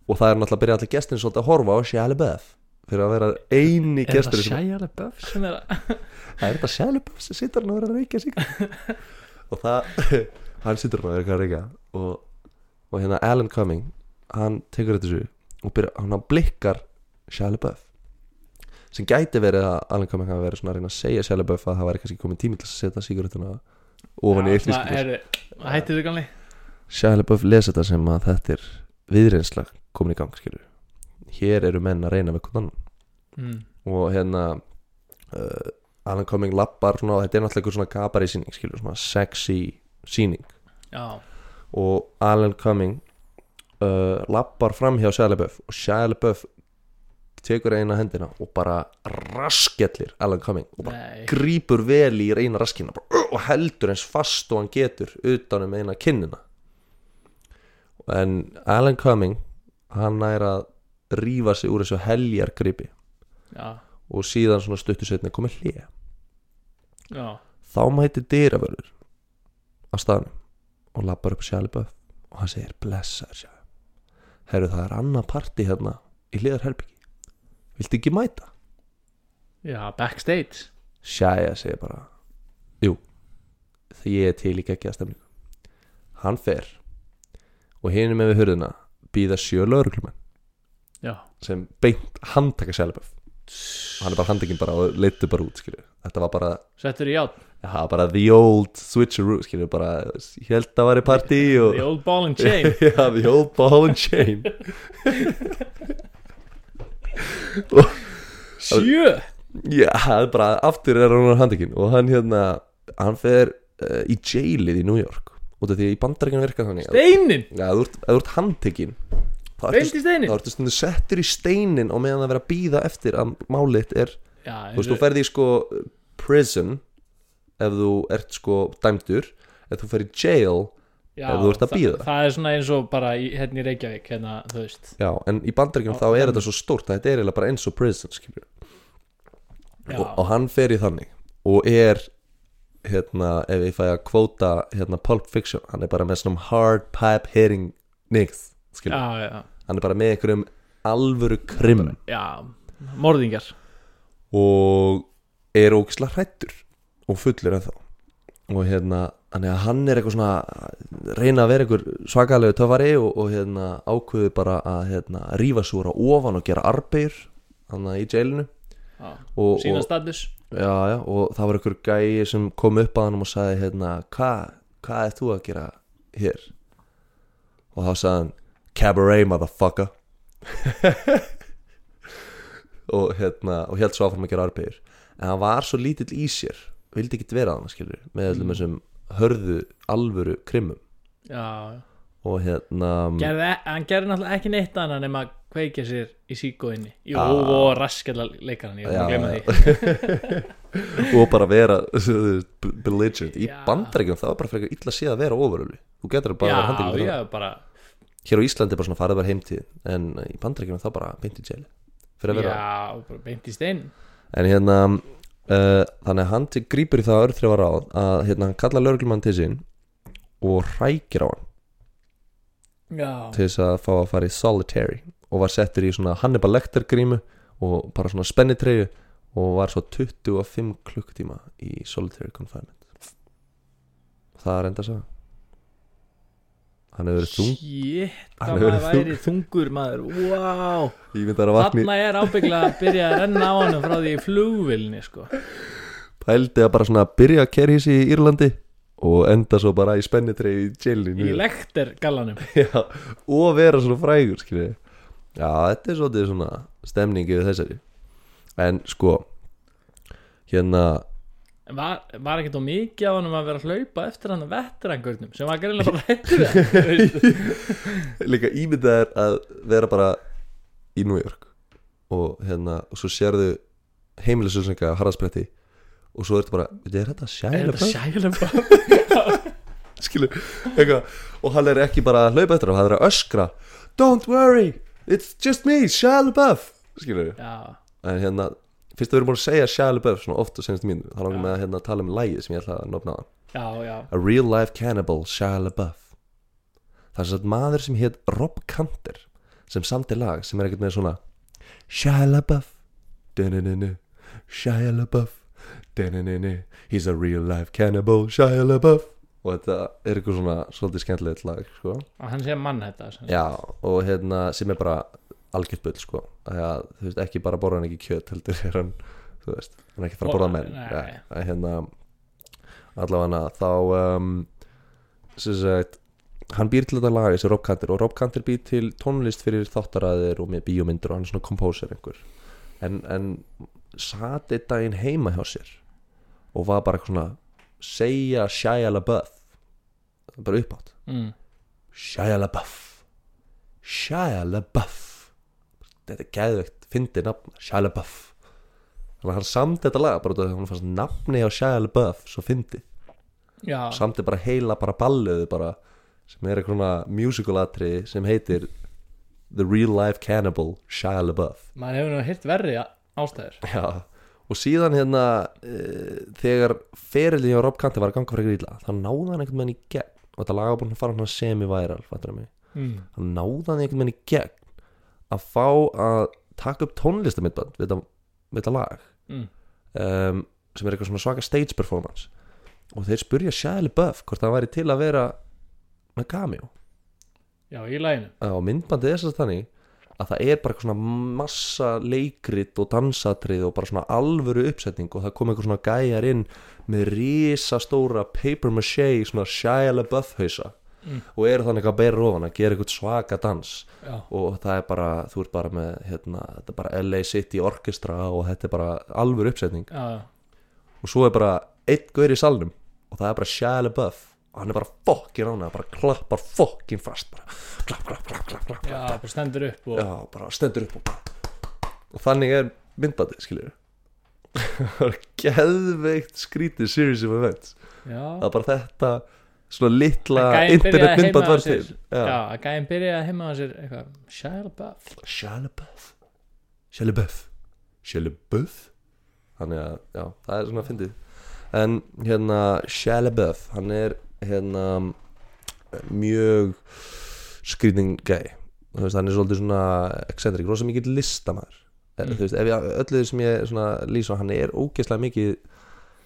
Og það er náttúrulega að byrja allir gestin svolítið að horfa á Shia LaBeouf fyrir að vera eini Er það gestur Shia LaBeouf sem er að það er þetta Shia LaBeouf sem situr hann að vera að reykja síkaretu og það, hann situr hann að vera að reykja. Og, og hérna Alan Cumming hann tekur þetta svo og byrja, hann blikkar Shia LaBeouf sem gæti verið að Alan Cumming hafi verið svona að reyna að segja LaBeouf að það væri kannski komið tími til að setja sígarettuna ofan í eitt svona, fiskglas er, Hættið þið ganli LaBeouf lesa þetta sem að þetta er viðreynsla komin í gang skilur hér eru menn að reyna hvernig annan mm. og hérna uh, Alan Cumming lappar svona, og þetta er náttúrulega svona gabari síning skilur, svona sexy síning Já, og Alan Cumming uh, lappar fram hjá LaBeouf og LaBeouf tekur eina hendina og bara raskellir Alan Cumming og bara nei. grípur vel í eina raskina bara, uh, og heldur eins fast og hann getur utanum eina kinnina. En Alan Cumming hann er að rífa sig úr þessu heljar gripi Já, og síðan svona stuttu setni komið hlýja já, þá mæti dyravörður á staðnum og lappar upp sjálfböf og hann segir blessaður sjá herru það er annað parti hérna í hliðar herbyggi viltu ekki mæta? já, backstage. Shia segir bara jú, því ég er til í geggjaða stemningu. Hann fer og hinum með við hurðina býða sjö lauruglumenn Já, sem beint handtaka sjálfböf hann er bara handekinn bara og leittu bara út skilju þetta var bara, settur í játn já, bara the old switcheroo skilju bara, ég held að var í partí og the old ball and chain. Já, the old ball and chain sjö. Já, það er bara aftur er hann handekinn og hann hérna, hann fer uh, í jailið í New York. Út af því að í bandarækjunum virkar þannig að- steinin, Já, ef þú ert- ef þú ert handtekinn. Þá ertu, beint í steinin þá ertu stundu settur í steinin og meðan það vera að býða eftir að máliðt er já, Þú veist, þú ferði í sko prison ef þú ert sko dæmdur. Ef þú ferði í jail já, ef þú ert að það- bíða. það er svona eins og bara í, hérna í Reykjavík hérna, Já, en í bandaríkjum þá er þetta svo stórt þetta er eiginlega bara eins og prison og, og hann fer í þannig og er hérna, ef ég fæ að kvóta hérna Pulp Fiction, hann er bara með svona hard pipe hitting niggs hann er bara með einhverjum alvöru krim. Já morðingjar. Og er ógislega hrættur og fullur ennþá. Og hérna, þannig að hann er eitthvað svona að reyna að vera einhver svakalegu töfari og, og hérna ákveðu bara að hérna rífa súra ofan og gera arbeir hann í jailinu. Sína status. Já, já, og það var einhver gæi sem kom upp að hann og sagði hérna, hvað hva er þú að gera hér? Og þá sagði hann cabaret motherfucker. Og hérna og held svo áfram að gera arbeir en hann var svo lítill í sér vildi ekki vera hann skilur með öllum Mm. Hörðu alvöru krimmum. Já, og hérna gerði, hann gerði náttúrulega ekki neitt annað nema að kveikja sér í síkóinni jú, Já. og raskjala leikaran ég var Já, að gleyma já. því. Og bara vera belligerent. Í Já. bandaríkjum það var bara frekar illa séð að vera ofurölu þú getur bara að já, handtekinn já, bara hér á Íslandi er bara svona farið bara heimtíð en í bandaríkjum það bara beint í fyrir vera já, bara beint í stein. En hérna uh, þannig að hann til grípur í það örþrefa ráð að hérna hann kalla lögreglumann til sín og hrækir á hann. Já, til þess að fá að fara í solitary og var settur í svona Hannibal Lecter grímu og bara svona spennitreyju og var svo 25 klukktíma í solitary confinement. Það er enda að sagða hann hefur verið þung shit, Hann hefur verið væri þungur maður. Wow, ég myndi að vakni þarna er ábygglega að byrja að renna á hann frá því í flugvilni sko. pældi að bara svona byrja að kerja í Írlandi og enda svo bara í spennitreyju í jailinu. Í lekter gallanum Já, og vera svona frægur skilji já, þetta er svolítið svona stemning yfir þessari. En sko hérna var, var ekkert á mikið á hann að vera að hlaupa eftir hann að vetturangurnum sem var greinlega bara hættur líka ímyndað er að vera bara í New York og hérna, og svo sérðu heimilisauðsenga á harðaspretti og svo ertu bara, er þetta sjælum skilu, eitthvað. Og hann er ekki bara að hlaupa eftir hann, hann er að öskra. Don't worry, it's just me, Shia LaBeouf. Skilu, en hérna fyrst að við erum búin að segja Shia LaBeouf svona oft og senast mínu, þá langar með að hérna, tala um lægið sem ég ætla að nofna á já, já. A Real Life Cannibal Shia LaBeouf. Það er svo maður sem hétt Rob Canter sem samti lag sem er ekkert með svona Shia LaBeouf. Shia LaBeouf. He's a real life cannibal Shia LaBeouf. Og þetta er eitthvað svona svolítið skemmtilegt lag sko. og hann sé mann þetta já og hérna sem er bara algjört bull sko. Að, þú veist ekki bara borða hann ekki kjöt heldur er hann þú veist hann er ekki fara að borða menn. Ja, að hérna allavega þá um, sem sagt hann býr til þetta lag þessi Rob Canter og Rob Canter býr til tónlist fyrir þáttaræðir og með bíómyndur og hann er svona kompóser einhver. En, en sati daginn heima hjá sér og var bara svona segja Shia LaBeouf. Bara uppátt mm. Shia LaBeouf. Shia LaBeouf þetta er geðvegt, fyndi nafn Shia LaBeouf. Þannig að hann samt þetta lag bara út af því að hann fannst nafni á Shia LaBeouf svo fyndi, já, samt bara heila bara balluðu bara sem er eitthvað svona musical atri sem heitir The Real Life Cannibal Shia LaBeouf. Maður hefur nú hirt verri ástæður. Já, og síðan hérna uh, þegar ferilin hjá Rob Canter var að ganga fyrir illa þá náði hann einhvern veginn í gegn. Og þetta lag var búin að fara hann mig? Mm. hann náði hann einhvern veginn í gegn að fá að taka upp tónlistamindband við þetta, lag. Mm. um, sem er eitthvað svona svaka stage performance. Og þeir spurja Shia LaBeouf hvort það væri til að vera með cameo. Já, í læginu og myndbandið er þess að þannig að það er bara eitthvað svona massa leikrit og dansatrið og bara svona alvöru uppsetning og það kom eitthvað svona gæjar inn með risastóra paper maché svona Shia LaBeouf hausa Mm. og eru þannig að bera ofan að gera eitthvað svaka dans. Já, og það er bara, þú ert bara með hérna, þetta er bara LA City Orchestra og þetta er bara alvöru uppsetning. Já, og svo er bara einn gaur í salnum og það er bara Shia LaBeouf. Og hann er bara fokkin ánægð, bara klappar fokkin fast bara. Klapp, klapp, klapp, klapp, klapp, já, bara stendur upp og Já, bara stendur upp og, og þannig er myndbandi, skiljur það er geðveikt skrítið series of events. Já, það er bara þetta svona litla Að internet myndband var til. Já, að gæðin byrjaði að heima á sér Shia LaBeouf. Shia LaBeouf? Þannig að, já, það er svona fyndið. En hérna Shia LaBeouf, hann er hérna mjög skrýting þú veist, hann er svolítið svona excentrik, rosa mikið listamæður mm. Mm. ef ég, öllu því sem ég lýsa, hann er ógeðslega mikið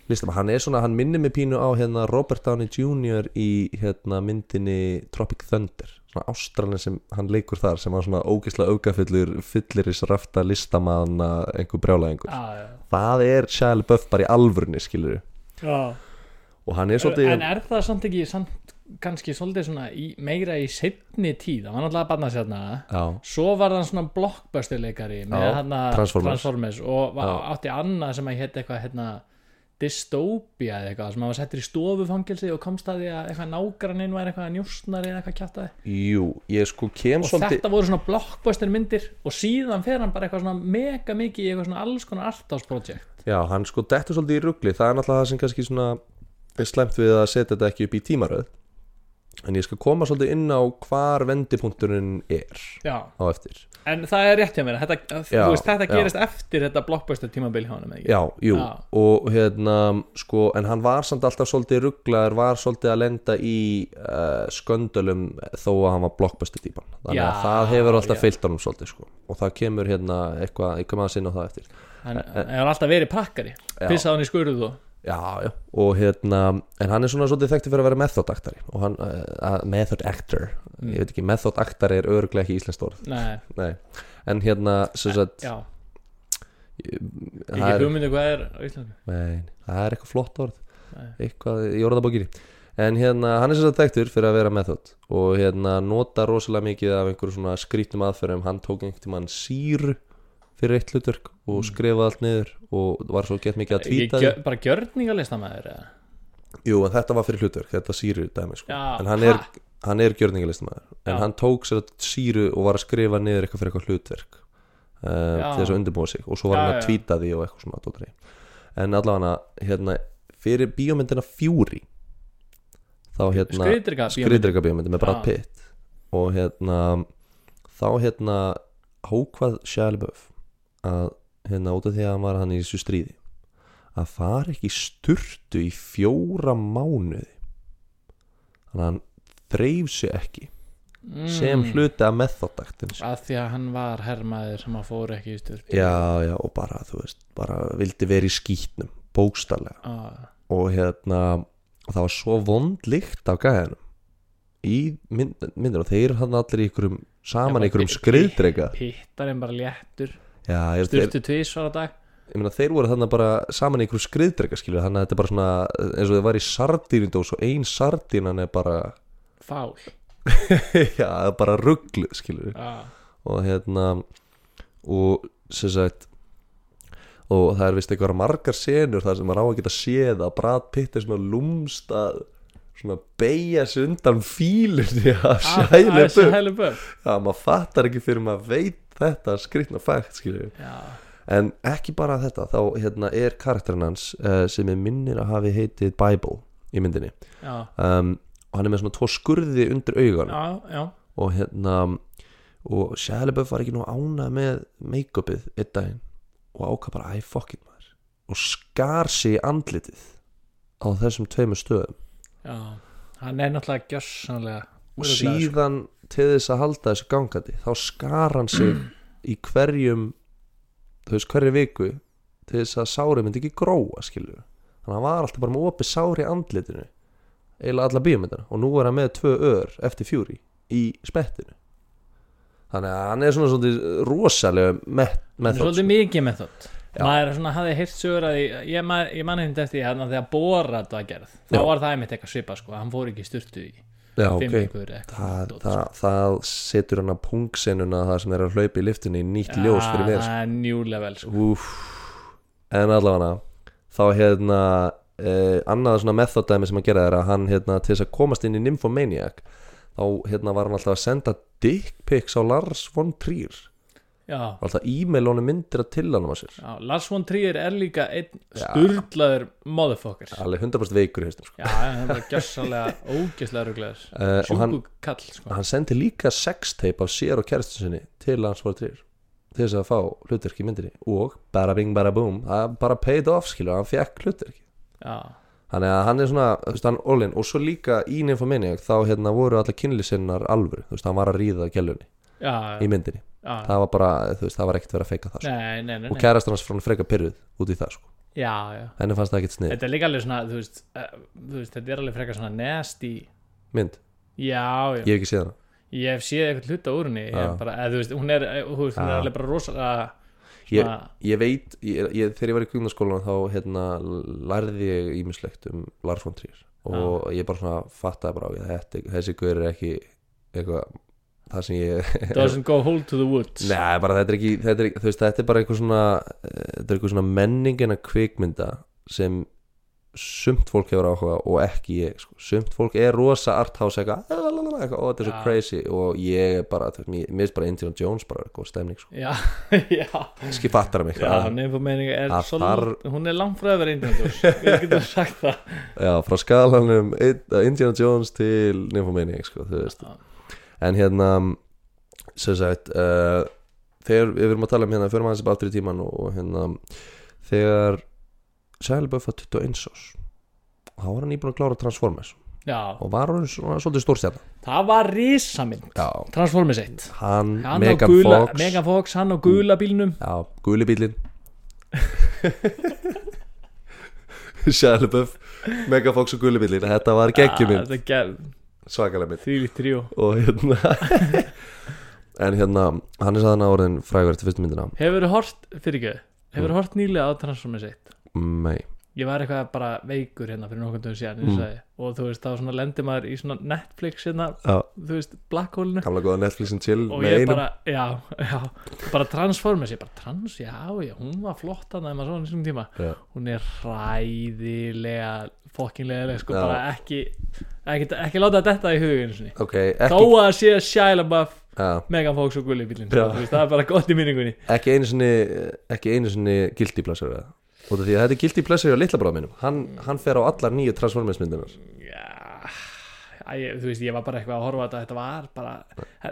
listamæður, hann er svona, hann minnir mig pínu á hérna Robert Downey Jr. í hérna myndinni Tropic Thunder. Svona ástralin sem hann leikur þar sem var svona ógeðslega aukafullur fylliris rafta listamanna einhver brjála einhver já, já, það er Shia LaBeouf bara í alvörni skilur já. Og hann er svolítið En er það samt ekki samt, kannski svolítið svona í, meira í seinni tíð? Það var náttúrulega barna sérna já, svo var það svona blockbuster leikari með Já, hana Transformers. og var, átti annað sem að hétt eitthvað hérna dystopia eða eitthvað sem að var settur í stofufangilsi og komst að því að eitthvað nágranninn var eitthvað njóstnari eða eitthvað kjátaði jú, ég sko kem og svolítið þetta voru svona blockbuster myndir og síðan fer hann bara eitthvað svona mega mikið í eitthvað svona alls konar arthouse-project já, hann sko dettur svolítið í ruggli. Það er náttúrulega það sem kannski svona er slemt við að setja þetta ekki upp í tímaröð en ég skal koma svolítið inn á hvar vendipunkturinn er já, á eftir. En það er rétt hjá mér þetta, Já, veist, þetta gerist eftir þetta blockbuster tímabil hjá hann ekki? já, jú, Já. og hérna sko, en hann var samt alltaf svolítið rugglaður var svolítið að lenda í uh, sköndölum þó að hann var blockbuster típan. Þannig að það hefur alltaf fyllt honum svolítið sko. Og það kemur hérna eitthvað, ég kom að sinna á það eftir. Hann hann hefur alltaf verið pakkari Já. pissaði hann í skurðu og Já, já, og hérna en hann er svona svolítið þekktur fyrir að vera method actari og hann, uh, method actor. Mm. ég veit ekki, method actor er örglega ekki íslenskt orð. Nei, Nei, en hérna sem sagt, já, ekki er, hugmyndu hvað er Íslandi. Nei, það er eitthvað flott orð. Nei. eitthvað í orðabókinni. En hérna, hann er sem sagt þekktur fyrir að vera method. Og hérna nota rosalega mikið af einhverju svona skrítnum aðferðum. Hann tók einhvern tímann síru fyrir eitt hlutverk og Mm. skrifaði allt niður og var svo gett mikið að tvíta gjör, bara gjörningalista með þér Jú, en þetta var fyrir hlutverk, þetta síru dæmi sko. Já, en hann er, ha? hann er gjörningalistamaður en Já. hann tók sér að síru og var að skrifa niður eitthvað fyrir eitthvað hlutverk uh, til þess að undirbúa sig og svo var Já, hann að tvíta því og eitthvað svona dótari. en allavega hérna, fyrir bíómyndina Fury þá hérna skriðdrika bíómyndi með Brad. Pitt og hérna þá hérna hókvað LaBeouf að hérna út af því að hann var hann í þessu stríði að fara ekki sturtu í fjóra mánuði. Þannig að hann þreif sig ekki sem hluti af methodaktin að Mm. því að hann var hermaður sem að fóru ekki í styrk já já og bara þú veist bara vildi vera í skýtnum bókstarlega ah, og hérna það var svo vond lykt af gæðanum í mynd, myndir og þeir hann allir í ykkurum saman í ykkurum skriðdrega pittarinn bara léttur já, ég, þeir, styrtu tvísvar á dag. Ég meina þeir voru þannig bara saman í ykkurum skriðdrega skilur þannig að þetta er bara svona eins og þau var í sardínundós og ein sardínan er bara fál. Já, það er bara ruggluð skilur ah, og hérna og sem sagt og það er vist eitthvað margar senur þar sem maður á að geta séð að Brad Pitt er svona lúmst að svona beigja sig undan fílunni sjæli börn Shia LaBeouf. Já, maður fattar ekki fyrir maður veit þetta skrýtna fægt skilju já, en ekki bara þetta, þá hérna er karakterinn hans uh, sem er minnir að hafi heitið Bible í myndinni. Um, og hann er með svona tvo skurði undir já og hérna og Shia LaBeouf var ekki nú ánað með make-upið einn daginn og ákvað bara, æ, fuck it maður. Og skar í andlitið á þessum tveimur stöðum já, hann er náttúrulega gjössanlega og síðan til þess að halda þessu gangandi þá skar hann sig í hverjum þú veist, hverju viku til þess að sári myndi ekki gróa skilju þannig að hann var alltaf bara með opið sári í andlitinu eiginlega alla bíómyndina og nú er hann með tvö ör eftir fjúri í spettinu. Þannig að hann er svona svona rosalega með, er svolítið mikið með þátt Já. maður svona hafði heyrt sögur að því, ég, man- ég manni hindi eftir því hérna þegar Borat var gerð þá Já. var það einmitt eitthvað svipa sko, hann fór ekki í styrtu í já, ok vikur eitthvað það, dót, það, það setur hann að pungsenuna það sem er að hlaupa í liftunni í nýtt sko. ljós fyrir mér það er new level sko. Úf. en allavega þá hérna eh, annað svona methodæmi sem að gera er að hann hérna til þess að komast inn í Nymphomaniac þá hérna var hann alltaf að senda dick pics á Lars von Trier og alltaf e-mail honum myndir að til hann á sér. Já, Lars von Trier er líka einn Já. sturlaður motherfucker já, alveg 100% veikur í haustum sko. hann er bara gjössalega ógeðslega rugleður uh, og hann, kall sko. hann sendi líka sextape af sér og kæristu sinni til Lars von Trier til þess að fá hlutverk í myndinni. Og bara bing bara boom bara paid off skilur, hann fekk hlutverk já, Þannig að hann er svona, þú veist, hann all in. Og svo líka í Nymphomaniac þá hérna voru allar kynlýsinnar alvöru, þú veist, hann var að ríða gælunni já, í myndinni, já. það var bara, þú veist, það var ekkert verið að feika það, sko. Nei, nei, nei, og nei. kærastan hans frá freka pyrruð út í það, sko, henni fannst það ekkert snið, Þetta er líka alveg svona, þú veist, uh, þú veist þetta er alveg frekar svona nasty. Mynd, Já, já, ég hef ekki séð hana. Ég hef séð eitthvað hluta úr henni ég bara, eða, þú veist, hún er, eh, þú veist, hún er alveg bara rosalega ég, svona, ég veit, ég, ég, þegar ég var í kvíknaskólan þá hérna lærði ég ímislegt um Lars von Trier. Og ég bara svona fattaði bara ég, þetta, þessi guður er ekki eitthvað, það sem ég doesn't go hold to the woods Nei, bara þetta er ekki, þetta er, veist, þetta er bara eitthvað svona eitthvað svona menningin að kvikmynda sem sumt fólk hefur áhuga og ekki ég sko. sumt fólk er rosa arthouse eitthvað, og þetta er svo Já. crazy og ég er bara, mér finnst bara Indiana Jones bara góð stemning, sko. Já, já, skil fattar mig þar- hún er langt frá að vera Indians við getum sagt það já, frá skalanum Indiana Jones til Nymphomaniac, sko, þú veist. En hérna sem sagt uh, þegar við erum að tala um hérna fyrir maður sem aftur í tíman og hérna þegar Shia LaBeouf var 21 ás þá var hann íbúin að klára Transformers. Já, og var hann svona svolítið stórstjarn það var risamynd já, Transformers 1 hann, Hann Megan og gula, Fox. Megan Fox, hann og gula bílnum. Já, guli bílin Shia LaBeouf Megan Fox og guli bílin þetta var geggjum Ah, Þetta er svakalega mynd því tríó. Og hérna en hérna, hann er saðan áriðin frægur eftir fyrstu myndina. Hefur þú hort, fyrir ekki Hefur þú Mm. hort nýlega á Transformers 1 Nei, Ég var eitthvað bara veikur hérna fyrir nokkuð dögum síðan Mm. og þú veist, þá svona lendir maður í svona Netflix hérna, já, þú veist, Black Hole-inu. Gamla góða Netflix and chill og ég bara, já, já bara Transformers, ég bara, trans, já, já hún var flott að maður svona þessum tíma. Já. hún er hræðilega fokkinlega, sko, Já. bara ekki ekki, ekki láta þetta í huginu sinni. Ok, þó að sé Shia LaBeouf Megan Fox og Gulli veist, það er bara gott í minningunni ekki einu sinni ekki einu sinni guilty pleasure eða? Út af því að þetta er guilty pleasure á litla bráð mínum hann, hann fer á allar nýju Transformers myndinar já Æ, þú veist, ég var bara eitthvað að horfa á þetta var bara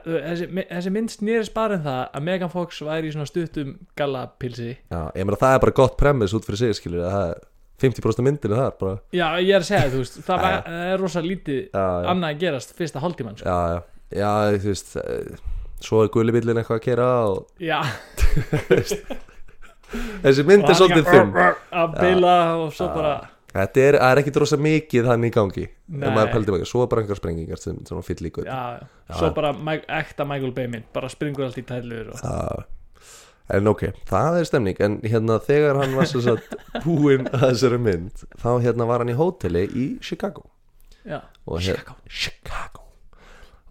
þessi, þessi mynd snýrist bara um það að Megan Fox væri í svona stuttum gallapilsi. Já, ég meina það er bara gott premise út fyrir sig skilur það er 50% af myndinu þar bara, já, ég er að segja, þú veist, það, var, það er rosa lítið já, já, annað að gerast fyrsta hálftíman sko. já, já, já þú veist eh, svo er gulli bílinn eitthvað að kera og já, þessi mynd er svolítið þunn að bila og svo bara þetta er, er ekki drosa mikið þannig í gangi. Svo bara einhver sprengingar sem, sem fyll í gutt svo bara ekta Michael Bay mynd bara springur allt í tælur og... en ok, það er stemning. En hérna þegar hann var svo satt búinn að þessari mynd þá hérna var hann í hóteli í Chicago. Já, og hér, Chicago.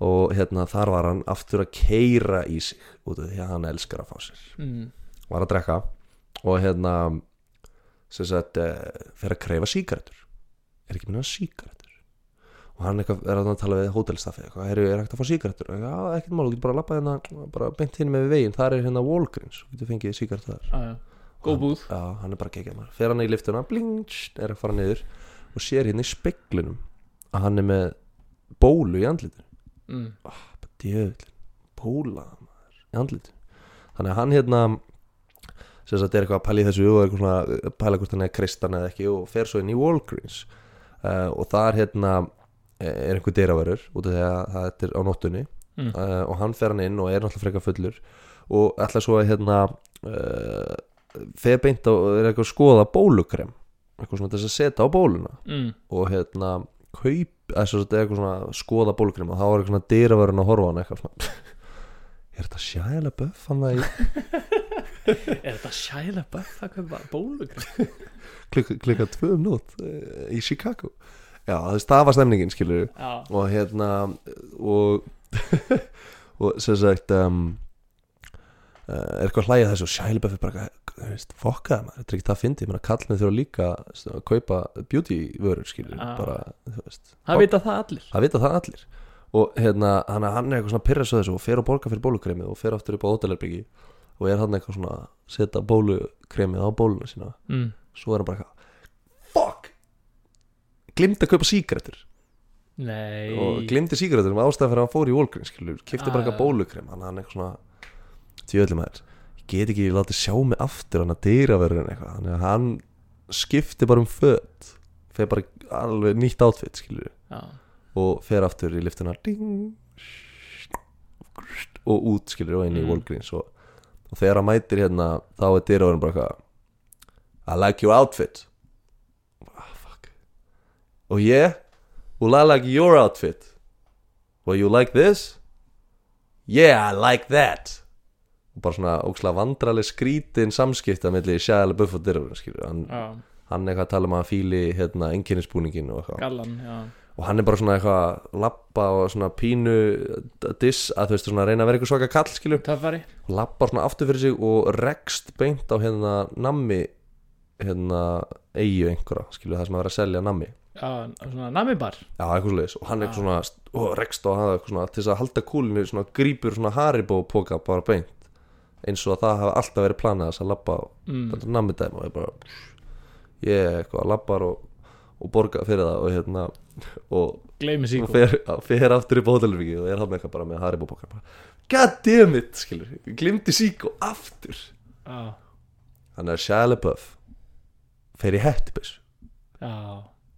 Og hérna þar var hann aftur að keira í sig út af því að hann elskar að fá sér. Mm, var að drekka og hérna sem sagt uh, fer að kreifa sígarettur. Er ekki minna sígarettur? Og hann eitthvað er að tala við hótelstaffi er, er hægt að fá sígarettur? Já, ekkert mál, þú getur bara að lappa hérna bara beint hinn með veginn, þar er hérna Walgreens þú getur fengið sígarettur þar. Já, já. góð búð. Já, hann er bara geggjað maður. Fer hann í liftuna, bling, er að fara niður og sér hérna í speglunum að hann er með bólu í andlitinu. Mm, bara djöðlin, bóla í andlitinu. Þannig að hann hérna sem sagt er eitthvað að pæla í þessu og eitthvað svona pæla hvort hann er kristan eða ekki og fer svo inn í Walgreens. Uh, og þar hérna eh, er einhver dyraverur út af því að það er á nóttunni. Mm, uh, og hann fer hann inn og er náttúrulega frekar fullur og ætla svo að hérna uh, fer beint og er eitthvað að skoða bólukrem. Eitthvað svona þess að setja á bóluna. Mm, og hérna kaup, eða svo þetta er eitthvað svona skoða bólkrem og þá var eitthvað svona dyravörun að horfa á hann eitthvað svona. Er þetta Shia LaBeouf hann það í Er þetta Shia LaBeouf að kaupa bólugröð? klukka, tvö um nótt uh, í Chicago. Já, það var stemningin skilur Já, og hérna og og sem sagt um, uh, er eitthvað að hlæja þessu? Og Shia LaBeouf er bara fokkaði maður, þetta er ekki það að fyndi. Meina kallinu þurfa líka að kaupa beauty vörur skilur, bara veist, það vita það allir. Það vita það allir. Og hérna, hann, er eitthvað svona pyrra svo þessu og fer og borga fyrir bólukremið og fer aftur upp á hótelherbyggi og er hann eitthvað svona að setja bólukremið á bóluna sína. Mm. svo er hann bara eitthvað fuck! Glimti að kaupa sígarettur. Nei. Og glimti sígarettur með ástæðan fyrir að hann fór í Walgreens skilur, kifti bara Ah, eitthvað bólukrem hann hann eitthvað svona tjöðlum aður ég get ekki látið sjá mig aftur hann að dýraverðin eitthvað. Þannig að hann skipti bara um föt fer bara alveg nýtt átfitt Já, og fer aftur í liftuna ding, og út skilur og inn í Mm. Walgreens og, og þegar hann mætir hérna þá er dyrraverðin bara eitthvað I like your outfit. Ah, fuck. Og ég well I like your outfit. Well you like this? Yeah I like that. Og bara svona ókslega vandraleg skrítin samskipta melli Shia LaBeouf og dyrraverðin hann, já, hann eitthvað að tala um að fíli hérna enginnisbúningin og eitthvað. Gallan, já og hann er bara svona eitthvað lappa og svona pínu diss að þú veist svona reyna að vera eitthvað svaka kall Töffari og lappa svona aftur fyrir sig og rekst beint á hérna nammi hérna eigu einhverja skilur það sem að vera að selja nammi. Já, svona namibar já eitthvað svoleiðis. Og hann er svona og rekst á hann eitthvað svona til þess að halda kúlinu svona grípur svona Haribo póka bara beint. Eins og að það hafa alltaf verið planið þess að lappa mm. þetta nammi dæmi. Og ég bara ég eitthvað lappar og, og borga fyrir það og hérna og fer, fer aftur á hótelvíki og er hann eitthvað bara með Haribo bókar God damn it, skilur. Glimti sík og aftur þannig að Shia LaBeouf fer í hættubis já,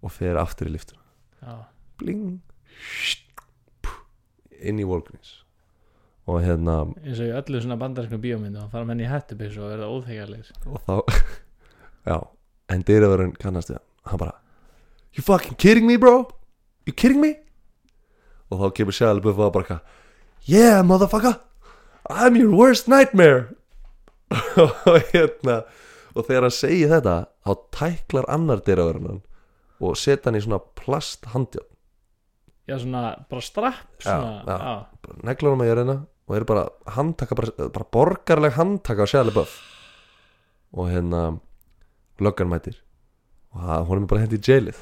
og fer aftur í liftuna já. Bling. Inn í Walgreens og hérna eins og í öllu svona bandarinskum bíómyndu þá fara menn í hættubis og verða óþekjarlegir og þá já, en dyraverðin kannast hann. Hann bara You fucking kidding me bro? You kidding me? og þá kemur Shia LaBeouf og bara Yeah motherfucker. I'm your worst nightmare. Og hérna og þegar hann segir þetta þá tæklar annar dyraverðin og setja hann í svona plasthandjón Já, svona bara strapp svona, Já, já. neglar hann ég reyna og er bara handtaka bara, bara borgarleg handtaka á LaBeouf. Og hérna löggan mætir. Og honum er bara hendi í jailið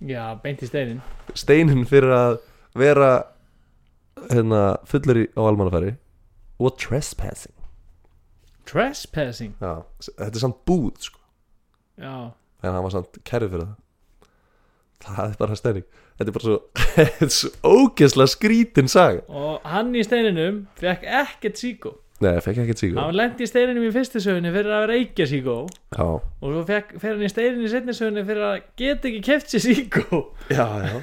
já, beint í steinin steinin fyrir að vera hérna fullur í, á almannafæri og trespassing. Trespassing? Já, þetta er samt búð sko. Já, en hann var samt kærið fyrir það. Það er bara steining. Þetta er bara svo, svo ógeðslega skrítin saga. Og hann í steininum fekk ekkert síkó nei, ég fekk ekkert sígur hann lendi í steininum í fyrstu sögunni fyrir að reykja síkó já, og svo fekk, fer hann í steininum í setni sögunni fyrir að geta ekki keft sér síkó já, já.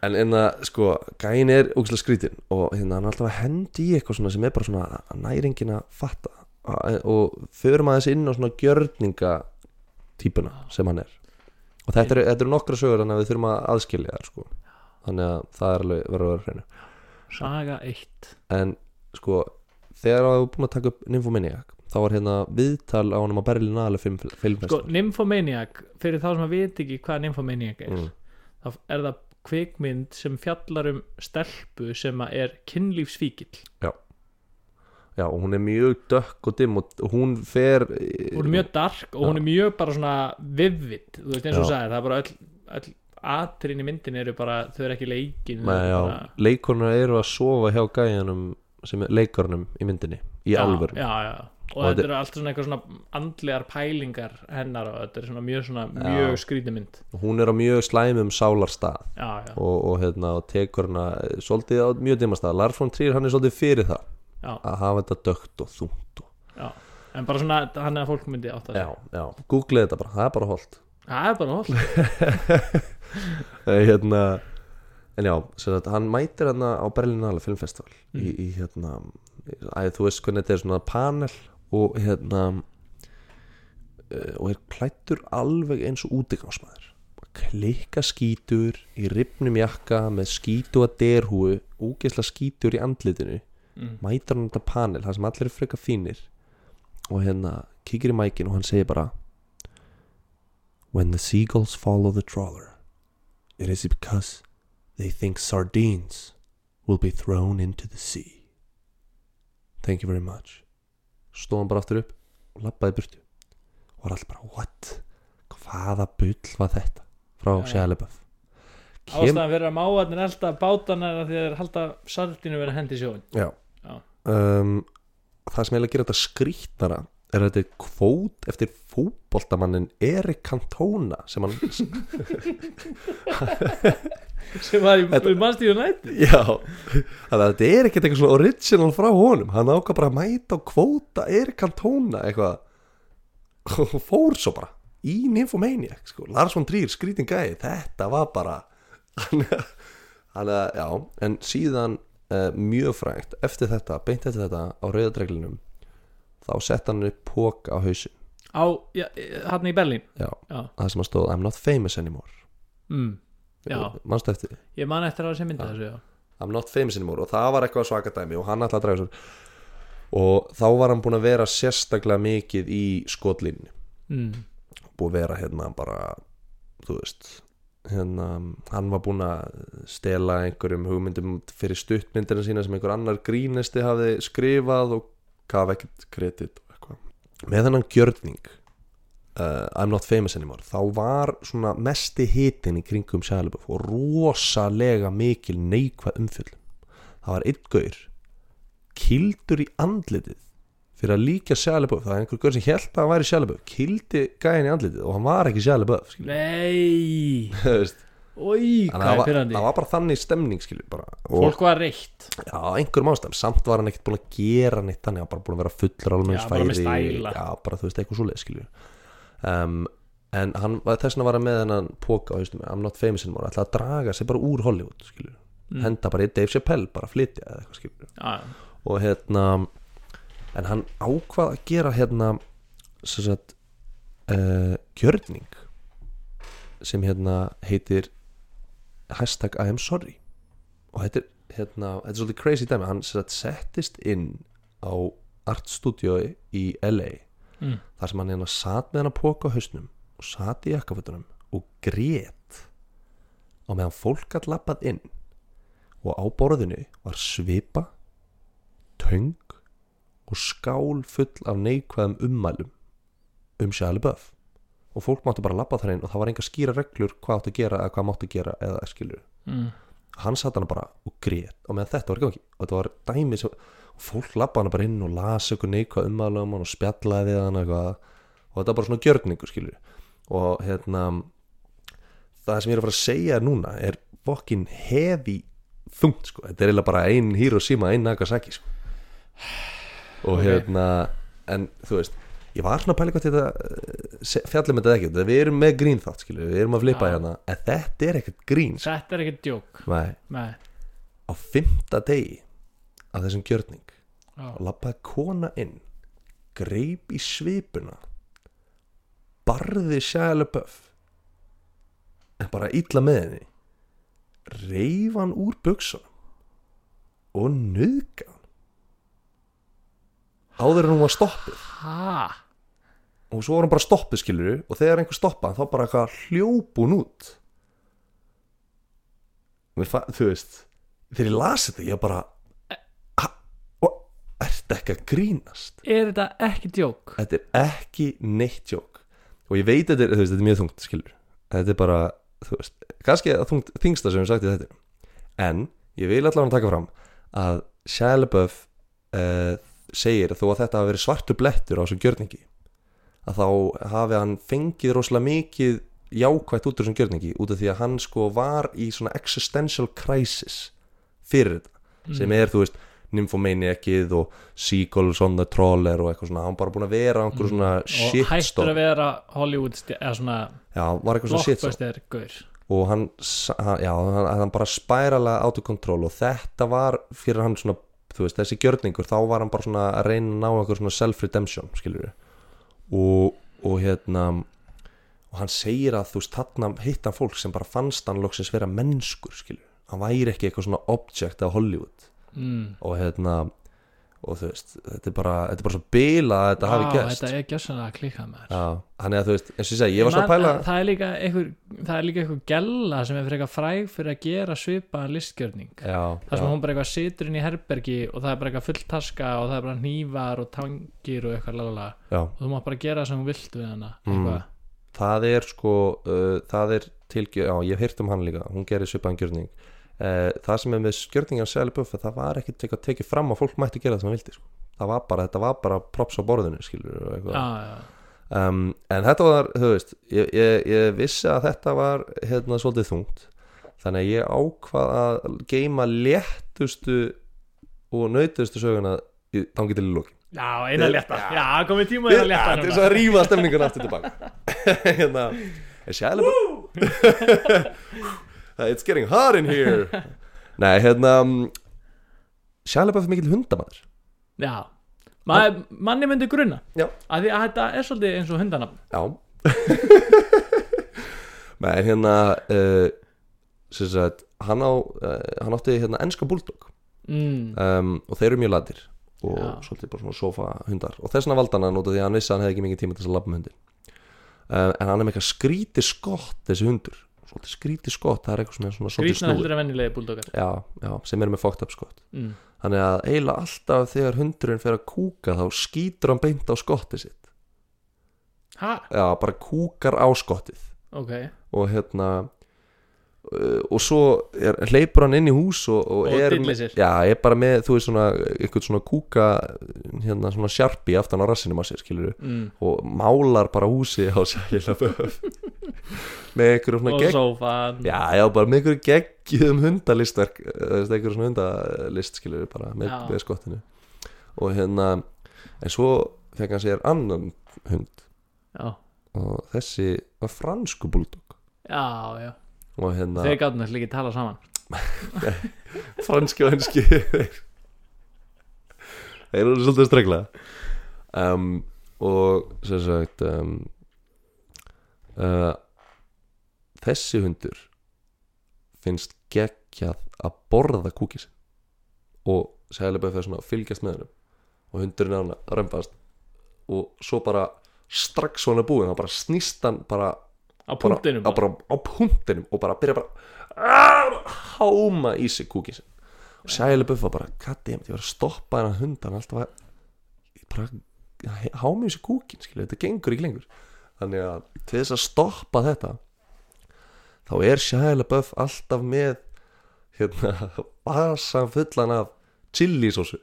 En en að sko, gæin er ógæslega skrítin og hérna hann er alltaf að hendi í eitthvað svona sem er bara svona næringin að fatta. A- og förum aðeins inn á svona gjörninga típuna sem hann er. Og þetta eru er nokkra sögur þannig að við þurfum að aðskilja þær sko. Þannig að það er alveg verið að vera hreinu. Saga 1 en sko, þegar hann var búin að taka upp Nymphomaniac þá var hérna viðtal á hann á Berlinale film, Sko, filmfestival Nymphomaniac fyrir þá sem að veit ekki hvað Nymphomaniac er Mm. þá er það kvikmynd sem fjallar um stelpu sem að er kynlífsfíkil Já, og hún er mjög dökk og dimm og hún fer hún er mjög dark og hún er mjög bara svona vivid, þú veist eins og Já. sagði það er bara öll, öll atrin í myndin eru bara, þau eru ekki leikin Nei, já, leikornar eru að sofa hjá gæjanum sem er leikornum í myndinni í já. og, Og þetta eru alltaf svona eitthvað svona andlegar pælingar hennar og þetta er svona mjög svona mjög skrítið mynd. Hún er á mjög slæmum sálarstað já, já, og, og, hérna, og tekur hana eh, svolítið á mjög dimmastað. Lars von Trier hann er svolítið fyrir það já, að hafa þetta dögt og já en bara svona, hann er að fólk myndi átt að já, googlið þetta bara, það er bara holdt. Það er bara hól Eh, hérna en já, sagt, hann mætir hérna á Berlinale filmfestival Mm. í, í hérna að þú veist hvernig þetta er svona panel og hérna eh, og er klættur alveg eins og útigangsmaður klikka skítur í ripnum jakka með skítu að derhúu úgesla skítur í andlitinu mm. mætar hann þetta panel, það sem allir er freka fínir og hérna kíkir í mækin og hann segir bara When the seagulls follow the trawler it is because they think sardines will be thrown into the sea. Thank you very much. Stóð hann bara aftur upp og lappaði burtu. Og var allir bara what? Hvaða bull var þetta? Frá Já. Shia LaBeouf. Kem, ástæðan fyrir að máarnir elda bátana að þeir halda sardinu verið hendi í sjóin já. Já. Um, það sem eiginlega gerir þetta skrítnara er þetta kvót eftir fótboltamannin Erik Cantona sem hann sem var í, mannstíðu nætti Já, þetta er ekkert eitthvað svona original frá honum. Hann ákvað bara að mæta og kvóta Erik Cantona eitthvað. Og fór svo bara í Nymphomaniac sko. Lars von Trier, skrítin gæði þetta var bara þannig að, já, en síðan uh, mjög frægt, eftir þetta beint eftir þetta á rauðadreglinum þá sett hann upp póka á hausin á, já, hann í Berlín já, já, það sem að stóð I'm not famous anymore mm. Já. manstu eftir því ég man eftir að sem mynda Já. þessu já. I'm not famous anymore og það var eitthvað svaka dæmi og hann ætlaði að draga sér og þá var hann búin að vera sérstaklega mikið í skotlínni mm. búin að vera hérna bara þú veist hérna, hann var búin að stela einhverjum hugmyndum fyrir stuttmyndina sína sem einhver annar grínisti hafði skrifað og gaf ekkert kredit með þennan gjörning uh, I'm not famous anymore þá var svona mesti hitin í kringum Sjæluböf og rosalega mikil neikvað umfjöllum það var einn gaur kildur í andlitið fyrir að líka Sjæluböf það er einhver gaur sem held að hann væri Sjæluböf kildi gæðin í andlitið og hann var ekki Sjæluböf nei það hvað er var, það var bara þannig stemning skilur bara. Og fólk var reitt. Já, einhverjum ástæðum, samt var hann ekkert búin að gera neitt þannig, hann var bara búin að vera fullur alveg Já, bara þú veist eitthvað svoleið skilur. Um, en hann, þess vegna var hann með hennan póka á haustum, I'm not famous anymore. Ætlaði að draga sig bara úr Hollywood skilur. Mm. henda bara í Dave Chappelle, bara flytja eða eitthvað skilur. Já, og hérna en hann ákvað að gera hérna sem sagt uh, gjörning sem hérna heitir hashtag I am sorry. Og þetta er hérna, þetta er svolítið crazy dæmi. Hann settist inn á art studio í LA mm. þar sem hann hérna satt með hann að póka á hausnum og satt í jakkafötunum og grét. Og meðan fólk að lappað inn og á borðinu var svipa töng og skál full af neikvæðum ummælum um sjæli böf og fólk máttu bara lappa þar inn og það var enga skýra reglur hvað áttu að gera eða hvað máttu að gera eða skilur Mm. hann satt hana bara og grét og meðan þetta var gangi og þetta var dæmi sem og fólk lappa hana bara inn og las eitthvað neikvað um hann og spjallaði við hann eitthvað og þetta var bara svona gjörningur skilur og hérna það sem ég er að fara að segja núna er fokkin hefi þungt sko, þetta er eiginlega bara ein Hiroshima, ein Nagasaki sko. og Ok. hérna en þú veist, ég var svona hvað þetta eh, fjallum þetta ekki, þetta við erum með grín þátt skilur, við erum að flippa Já. hérna en þetta er ekkert grín sko. þetta er ekkert djók. Nei, nei, á fymta degi af þessum gjörning já, lappaði kona inn greip í svipuna barði sjæle böf en bara illa með henni reif hann úr buksunum og nöðga hann. Áður en hún var stoppuð. Ha og svo var hann bara stoppuð skilur og þegar einhver stoppaði þá bara eitthvað hljóp hún út. Þú veist þegar ég las þetta ég bara "Ha? og ertu ekki að grínast? Er þetta ekki djók? Þetta er ekki neitt jók og ég veit þetta er, veist, þetta er mjög þungt skilur þetta er bara, veist, kannski að þungt þingsta sem við sagt í þetta en ég vil allavega taka fram að LaBeouf uh, segir að þó að þetta hafi verið svartu blettur á þessu gjörningi að þá hafi hann fengið rosalega mikið jákvætt út úr þessum gjörningi út af því að hann sko var í svona existential crisis fyrir þetta sem er, þú veist, nymphomaniacið og on the Troller og eitthvað svona, hann bara búin að vera á einhverju svona og hættur að vera Hollywood eða svona já, var eitthvað svona gaur. Og hann, já, hann, bara spæralega autokontról og þetta var fyrir hann svona, þú veist, þessi gjörningur þá var hann bara svona að reyna að ná einhver svona self-redemption, skilur við og, og hérna og hann segir að þú veist, þarna hitt hann fólk sem bara fannst hann loksins vera mennskur, við hann væri ekki eitthvað svona object af Hollywood mm. og hérna og þú veist, þetta er bara, þetta er bara svo bila að þetta hafi Vá, gerst. þetta er gjössanlega að klika með þannig að þú veist, eins og ég segi, ég var svo að pæla það er líka einhver það er líka einhver gella sem er fyrir eitthvað fræg fyrir að gera svipa listgjörning. Þar sem já, hún bara eitthvað situr inn í herbergi og það er bara eitthvað full taska og það er bara hnífar og tangir og eitthvað lalala já. Og þú mátt bara gera það sem hún vilt við hana Mm. Það er sko, uh, það er tilgjör, já, ég hef heyrt um hann líka, hún gerir svipaðan gjörning Það sem er með gjörningan Sally Buff, það var ekki tekið, tekið fram að fólk mætti gera það sem það vildi sko. Það var bara, þetta var bara props á borðinu, skilur og eitthvað. Já, já, um, en þetta var, þú veist ég, ég, ég vissi að þetta var hérna svolítið þungt. Þannig að ég ákvað að geima léttustu og nautustu söguna í þangi til í lókin já, eina létta. Já, komið tíma eina létta til þess að rífa stemningun aftur tilbaka hérna Shia it's getting hot in here. Nei, hérna Shia LaBeouf er mikil hundamæður já, Ma, manni myndi grunna Já. að því að þetta er svolítið eins og hundanafn. Já. Nei, hérna uh, sagt, hann á uh, hann átti hérna enska bulldog. Mm. um, og þeir eru mjög latir og Já. svolítið bara svona sofa hundar. Og þess vegna valdi hann hann út af því að hann vissi að hann hefði ekki mikið tíma til þess að labba með hundin um, en hann er með eitthvað skríti skott þessi hundur, svolítið skríti skott það er eitthvað sem er svona svolítið snúið heldur en venjulegi búldokar já, já, sem er með fucked up skott. Mm. þannig að eiginlega alltaf þegar hundurinn fer að kúka þá skýtur hann beint á skottið sitt. Ha, já, bara kúkar á skottið. Ok. Og hérna og svo er, hleypur hann inn í hús og, og, Og er, já, er bara með þú veist svona, eitthvað svona kúka hérna svona sjarpi aftan á rassinum á sér skilur mm. og málar bara húsi á sér með einhverjum svona sófan já, já, bara með einhverjum geggjum hundalistverk einhverjum svona hundalist skilur bara með, með skottinu. Og hérna en svo fekk hann sér annan hund. Já, og þessi var fransku búldog já, já og hérna þeir gátum þess ekki tala saman. Franski og henski þeir eru svolítið stregla. Um, og sem sagt um, uh, þessi hundur finnst geggjað að borða kúkis og bara fyrir svona að fylgjast með hennum og hundurinn á hann að römbast og svo bara strax svona búin þá bara snýst hann bara á bara, punktinum á, bara, á punktinum og bara byrja bara að háma í sig kúkin sin og Shia LaBeouf var bara goddammit, ég var að stoppa hennar hund hann alltaf að bara háma í sig kúkin, skilja, þetta gengur ekki lengur. Þannig að til þess að stoppa þetta þá er Shia LaBeouf alltaf með hérna vasan fullan af chilisósu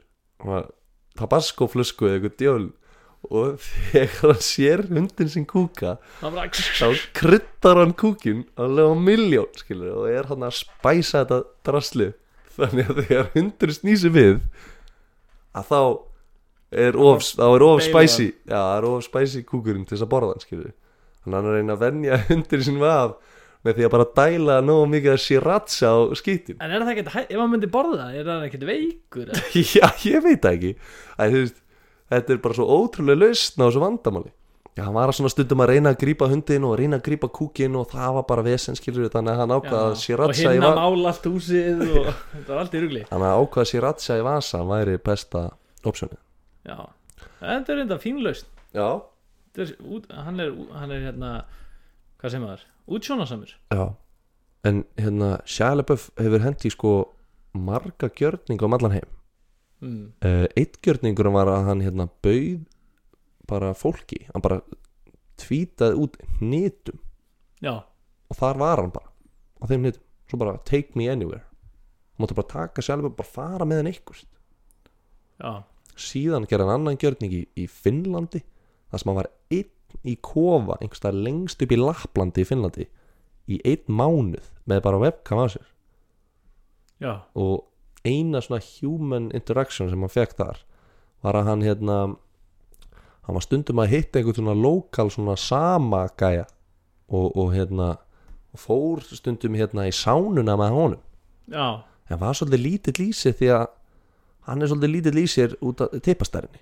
tabasco flusku eða eitthvað djöl og þegar hann sér hundin sin kúka það þá kryddar hann kúkin alveg á miljón skilur og er hann að spæsa þetta drasli. Þannig að þegar hundur snýsi við að þá er of, þá er of spæsi já, það er of spæsi kúkurinn til þess að borða hann skilur þannig að hann er að reyna að venja hundur sin við af með því að bara dæla nógu mikið að sriracha á skítin en er það ekki, ef maður myndi borða það er það ekki veikur? Já, ég veit það ekki. Æ, þú veist, þetta er bara svo ótrúlega lausn á þessu vandamáli. Já, hann var að svona stundum að reyna að grípa hundin og reyna að grípa kúkin og það var bara vesen skilur þannig að hann ákvaða að Já, og hinn að mála allt húsið og þetta var allt í rugli. Þannig að ákvaða sriracha í vasa væri besta optionið já, þetta er enda fínlaust Já. Er, út, hann, er, hann er hérna hvað sem það er, útsjónasamur Já. En hérna, LaBeouf hefur hendi sko marga gjörninga um allan heim mm. uh, Eitt gjörningur var að hann hérna bauð bara fólki. Hann bara tvítaði út nýtum og þar var hann bara á þeim nýtum, svo bara take me anywhere. Hann mátti bara taka LaBeouf bara fara með hann einhvers já, síðan gerði hann annan gjörning í, í Finnlandi þar sem hann var einn í kofa einhverstað lengst upp í Laplandi í Finnlandi í einn mánuð með bara webcam að sér. Já, og eina svona human interaction sem hann fekk þar var að hann hérna hann var stundum að hitta einhvern svona lokal svona sama gæja og, og hérna fór stundum hérna í sánuna með honum. Já, en var svolítið lítill í sig því að hann er svolítið lítill í sér út af tippastærinni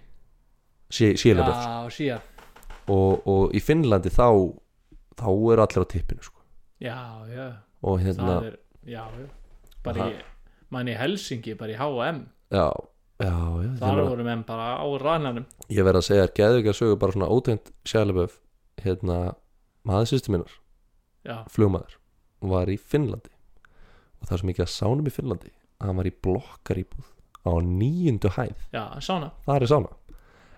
síðlega já, síja og, og í Finnlandi þá þá eru allir á tippinu sko. já, já, og hérna er já, já. Bara í, mann í Helsingi bara í H&M já, já, já þar voru menn bara á rannanum ég verð að segja að geðvika sögu bara svona ótegnd sjálföf hérna, maður sýstu minnar já, flugmaður var í Finnlandi. Og það er svo mikið að sánum í Finnlandi að hann var í blokkaríbúð á nýjundu hæð, já, sána það er sána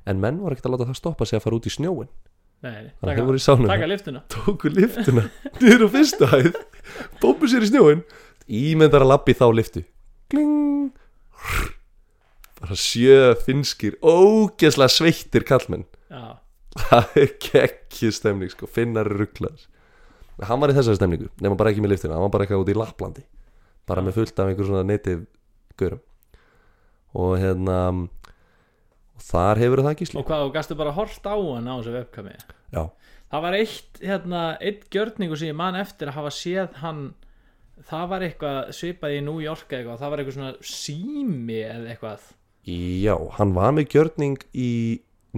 en menn var ekkert að láta það stoppa sig að fara út í snjóin Nei, að taka, voru í sánum taka liftuna tóku liftuna niður á fyrstu hæð bómbu sér í snjóin ímyndar að labbi þá liftu kling. Bara sjö finskir ógeðslega sveittir kallmenn já, það er geggju stemning sko, finnar rugglaðis hann var í þessari stemningu, nema bara ekki með liftuna hann var bara eitthvað út í Laplandi bara með fullt af einhver svona native gaurum. Og hérna og þar hefur það gísli og hvað, þú gastu bara hort á hann á þessu webkami já, það var eitt, hérna, eitt gjörningu sem ég man eftir að hafa séð hann það var eitthvað svipað í New York eitthvað, það var eitthvað svona sími eða eitthvað. Já, hann var með gjörning í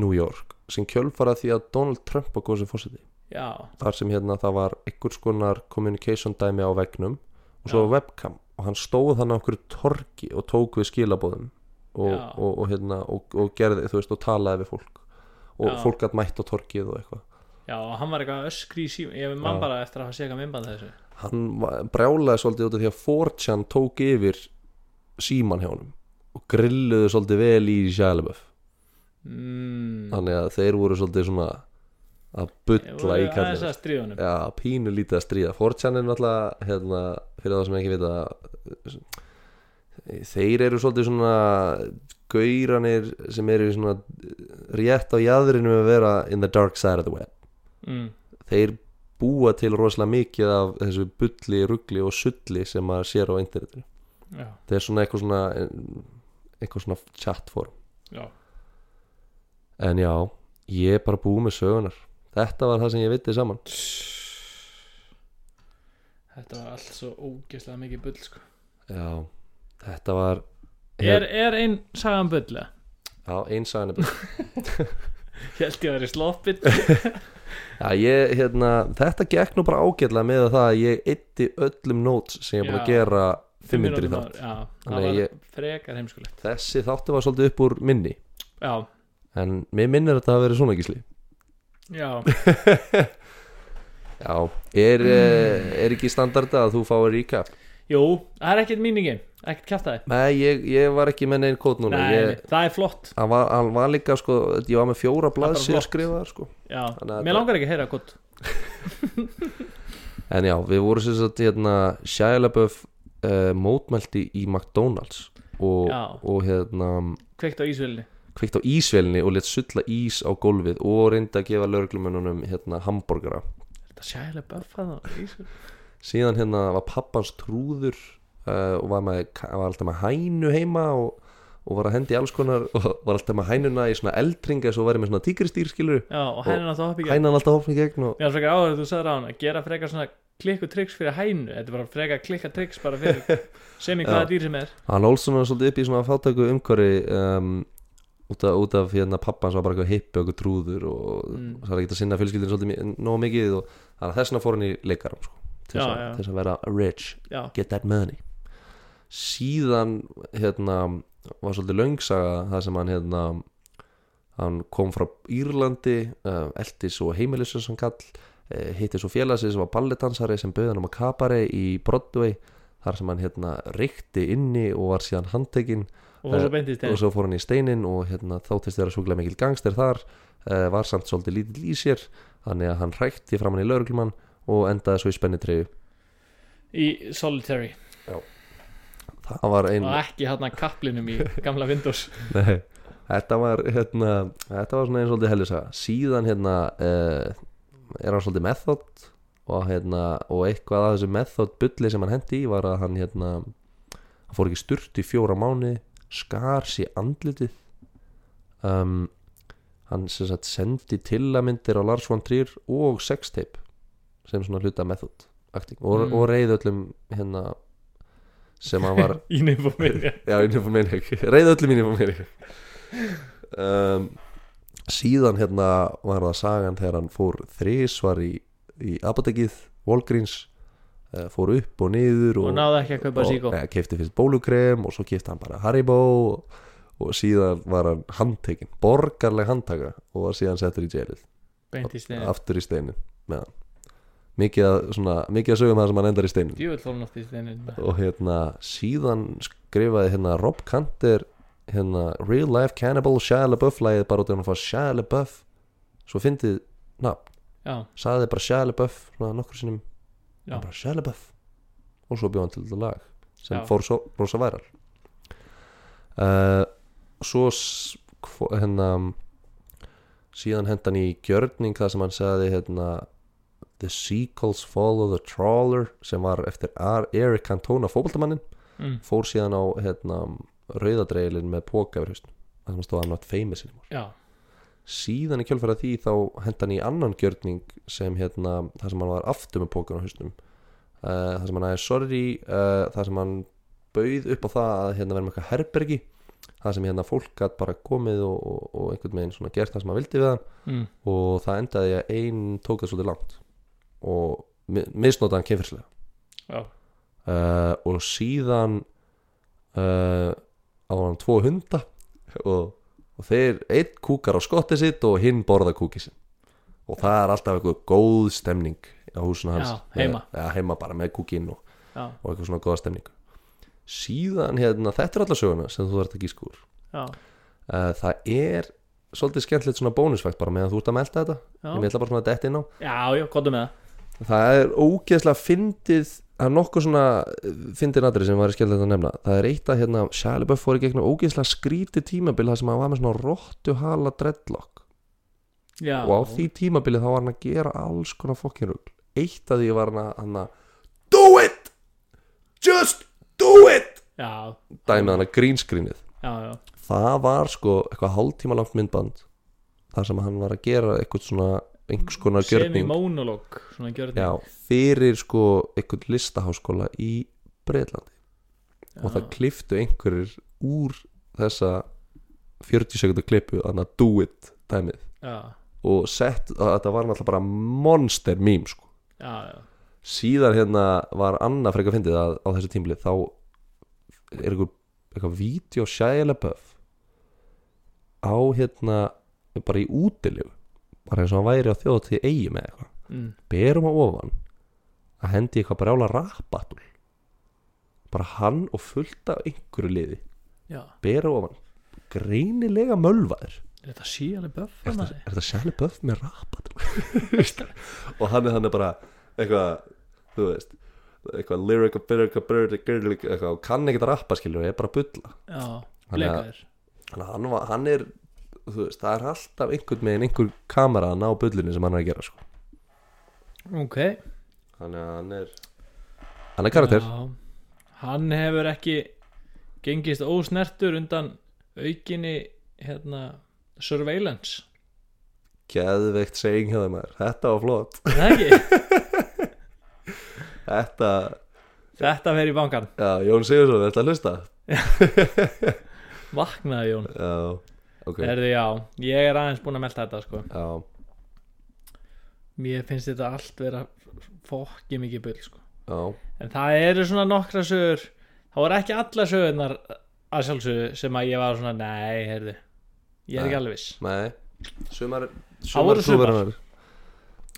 New York sem kjölfara því að Donald Trump var góð sem fórseti þar sem hérna það var einhvers konar communication dæmi á vegnum og svo Já. webcam og hann stóð þannig á einhverju torgi og tók við skilabóðum og, og, og, hérna, og, og gerði, þú veist, og talaði við fólk. Og Já. fólk gætt mætt á torgið og eitthvað. Já, og hann var eitthvað öskri í sími ég man Já. bara eftir að hafa eitthvað myndband af þessu hann brjálaði svolítið út af því að 4chan tók yfir síman hjá honum og grilluðu svolítið vel í Sjæleböf mm, þannig að þeir voru svolítið svona að bulla í að honum. Já, pínu lítið að stríða. 4chan er náttúrulega hérna, fyrir það sem ekki vita þeir eru svolítið svona gauranir sem eru svona rétt á jæðrinu að vera in the dark side of the web. Mm, þeir búa til rosalega mikið af þessu bulli, ruggli og sulli sem maður sér á internetinu. Já, það er svona eitthvað svona eitthvað svona chatform. Já, en já, ég er bara búið með sögunar þetta var það sem ég viti saman. Þetta var allt svo ógeðslega mikið bull sko. já, þetta var er, er ein sagan bull eða? já, einsagan er ég held ég að vera í sloppit Já, ég, hérna, þetta gekk nú bara ágætlega með það að ég eitti öllum notes sem ég er búin að Já. gera fimm myndir í þátt já, það Þannig var ég- frekar heimskulegt þessi þáttu var svolítið upp úr minni já, en mér minnir þetta að vera svona gísli já, Já, er, mm. er ekki standarda að þú fáir recap? Jú, það er ekkert míningin ekkert kjaftaði. Nei, ég, ég var ekki með neinn kód núna Nei, ég, það er flott. Hann, var, hann var líka, sko, ég var með fjóra Það er blaðsir skrifaðar, sko. Já, að mér langar ekki að heyra gott En já, við vorum sagt, hérna, Shia LaBeouf uh, mótmælti í McDonalds og, og hérna kveikt á ísvölinni kveikt á ísvelni og let sulla ís á gólfið og reyndi að gefa lögreglumennunum hérna hambúrgara þetta sjælega buffað á ísvölinni síðan hérna var pappans trúður uh, og var, með, var alltaf með hænu heima og, og var að hendi alls konar og var alltaf með hænuna í svona eldringa svo væri með svona tígristýr skilur já, og hænan átt að hoppa í gegn. hænan alltaf hopna í gegn og mér er frekar áður þú sagði á hana gera frekar svona klikku tricks fyrir hænu. Þetta er bara frekar klikka tricks bara fyrir sem í hvaða Já. dýr sem er. Hann Olsson var svolítið upp í svona fátæku umhverfi um, út, af, út af hérna pappans var bara eitthvað hippi og eitthvað trúður og Mm. það er ekki að sinna fjölskyldinu svolítið nógu mikið og að þess vegna fór hann í leikarum sko, til þess að- að vera rich já, get that money. Síðan hérna var svolítið löngsaga það sem hann hérna hann kom frá Írlandi uh, eldi svo heimilisum sem kall uh, hitti svo félagsi sem var balletdansari sem bauði hann um að kapari í Broadway þar sem hann hérna reykti inni og var síðan handtekinn. Og í og svo fór hann í steinin og hérna, þóttist þeirra súkulega mikil gangster þar var samt svolítið lítill í sér þannig að hann hrækti fram hann í lauruglumann og endaði svo í spennitreyju. Í solitary. Það var ein og ekki hérna kaplinum í gamla Windows. Nei, þetta var hérna, þetta var svona einn svolítið hellisaga síðan hérna uh, er hann svolítið method og hérna, og eitthvað af þessu method bulli sem hann hendi í var að hann hérna hann fór ekki sturt í fjóra mánu skar sér andlitið. Um, hann sem sagt sendi tillamindir á Lars von Trier og sextape sem svona hluta method og, Mm. og reyð öllum hérna sem hann var í Nymphomaniac. Reyð öllum í Nymphomaniac. Um, Síðan hérna var það sagan þegar hann fór þrísvar í, í apotekið Walgreens uh, fór upp og niður og og, náði ekki að kaupa síkó. ja, kefti fyrst bólukrem og svo kefti hann bara Haribo og, og síðan var hann handtekinn borgarleg handtaka og var síðan settur í steinin aftur í steinin með hann mikið að, svona, mikið að sögum það sem hann endar í steinin oft í steinin og hérna síðan skrifaði hérna Rob Kanter hérna Real Life Cannibal Shia LaBeouf lagið bara út af hann að fá Shia LaBeouf. Svo fyndið nafn. Sagði bara Shia LaBeouf svona nokkur sinnum. Bara Shia LaBeouf. Og svo bjóð hann til þetta lag sem Já. fór svo rosa væral uh, svo s- hvo- hérna síðan hendan í gjörning það sem hann sagði hérna The Seagulls Follow the Trawler sem var eftir Ar- Eric Cantona fótboltamannin mm, fór síðan á hérna, rauðadreilin með póka yfir hausnum það sem stóð I'm not famous já, síðan í kjölfæra því þá hendan í annan gjörning sem hérna það sem hann var aftur með pókan á hausnum. Uh, það sem hann aðeins sorry uh, það sem hann bauð upp á það að hérna með eitthvað herbergi það sem hérna fólk gætt bara komið og, og, og einhvern veginn svona gert það sem hann vildi við hann. Mm, og það endaði að ein tók það svolítið langt og mi- misnotaði hann kynfyrslega já, uh, og síðan uh, á hann tvo hunda og, og þeir einn kúkar á skottið sitt og hinn borða kúkið sinn. Og það er alltaf eitthvað góð stemning á húsinu hans. Já, heima. með, ja, heima bara með kúkinn og, og eitthvað svona góða stemning síðan hérna, þetta er alla söguna sem þú þarft að já, uh, það er svolítið skemmtilegt svona bónusfækt bara meðan þú ert að melda þetta. Já, ég ætla bara svona að detta inn á. Já, já, gottum með það það er ógeðslega fyndið það er nokkuð svona fyndið natri sem var skemmtilegt að nefna. Það er eitt að hérna LaBeouf fór í gegnum ógeðslega skrítið tímabil það sem hann var með svona róttu hala dreadlock. Já, og á því tímabili þá var hann að gera alls konar fokkin rugl. Eitt að því var hann að, do it! Just do it! Já, dæmið hann að já, það var sko eitthvað hálftíma langt myndband þar sem hann var að gera eitthvað svona einhvers konar gjörning. Já, fyrir sko einhvern listaháskóla í Breitlandi og það kliftu einhverjir úr þessa 40 sekundu klippu þannig að do it dæmið. Já, og sett, að þetta var náttúrulega bara monster meme sko. Já, já, síðan hérna var annað frekar fyndið að á þessu tímli þá er einhver eitthvað vídeo Shia LaBeouf á hérna bara í útilegu bara eins og hann væri á þjóðatíð eigi með eitthvað. Mm, berum á ofan að hendi eitthvað brjála rapatul bara hann og fullt af einhverju liði. Já. Berum á ofan. Greinilega mölvaður er þetta síðan böff er þetta, þetta Shia LaBeouf með rapatul og hann er hann er bara eitthvað þú veist eitthvað lyric lyric lyric eitthvað og kann ekkert að rappa skilur er bara að bulla. Já, Hann þannig hann, hann er veist það er alltaf einhvern megin einhver kamera að ná bullinu sem hann er að gera sko. ok. Þannig að hann er hann er karakter. Já, hann hefur ekki gengist ósnertur undan aukinni hérna surveillance. Geðveikt seging þeim maður. Þetta var flott. Þetta, þetta fer í bankan já, Jón Sigursson, þetta hlusta? Vaknaði Jón. Já, ok. Erði, já, ég er aðeins búin að melta þetta sko. já, mér finnst þetta allt vera fokki mikið bull sko. já, en það eru svona nokkra sögur það voru ekki alla sögurnar að sjálfsögðu sem að ég var svona nei, heyrðu, ég er ekki alveg viss. Nei. Sumar, sumar.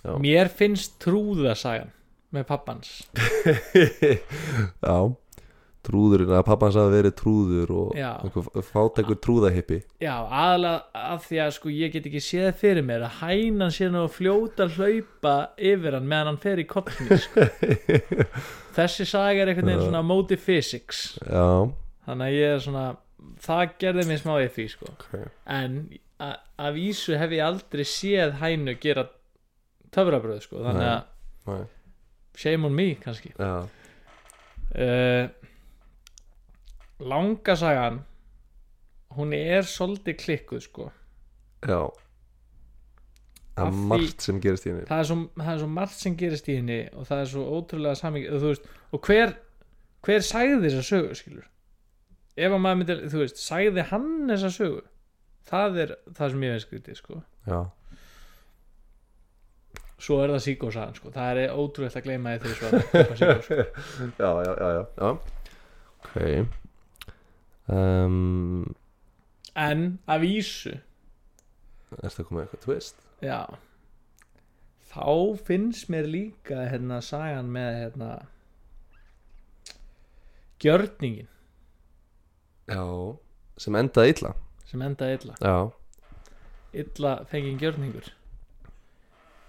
Já. mér finnst trúðasagan með pappans. Já trúðurinn að pappans hafi verið trúður og einhver fátækur trúðahippi. Já, aðalega af því að sko ég get ekki séð fyrir mér að hænan sé nú að fljóta hlaupa yfir hann meðan hann fer í kollni sko. Þessi saga er einhvern veginn svona móti physics. Já, þannig að ég er svona það gerði mér smá eftir sko. ok. En af vísu hef ég aldrei séð hænu gera töfrabröð sko. þannig að shame on me kannski. Já, uh, Langa sagan hún er svolítið klikkuð sko. Já. Af að því- margt sem gerist í henni. Það er, svo, það er svo margt sem gerist í henni og það er svo ótrúlega veist, og hver hver sagði þessa sögu skilur? Ef að maður myndir, þú veist, sagði hann þessa sögu? Það er það sem ég veist skrítið sko. Já, svo er það síkósagan sko. Það er ótrúlegt að gleyma því þegar svo sko. já, já, já, já, já. ok um, en að vísu. Er það komið eitthvað twist? já. Þá finnst mér líka hérna sagan með hérna gjörningin Já Sem endaði illa. Sem endaði illa. Já. Illa fengið gjörningur.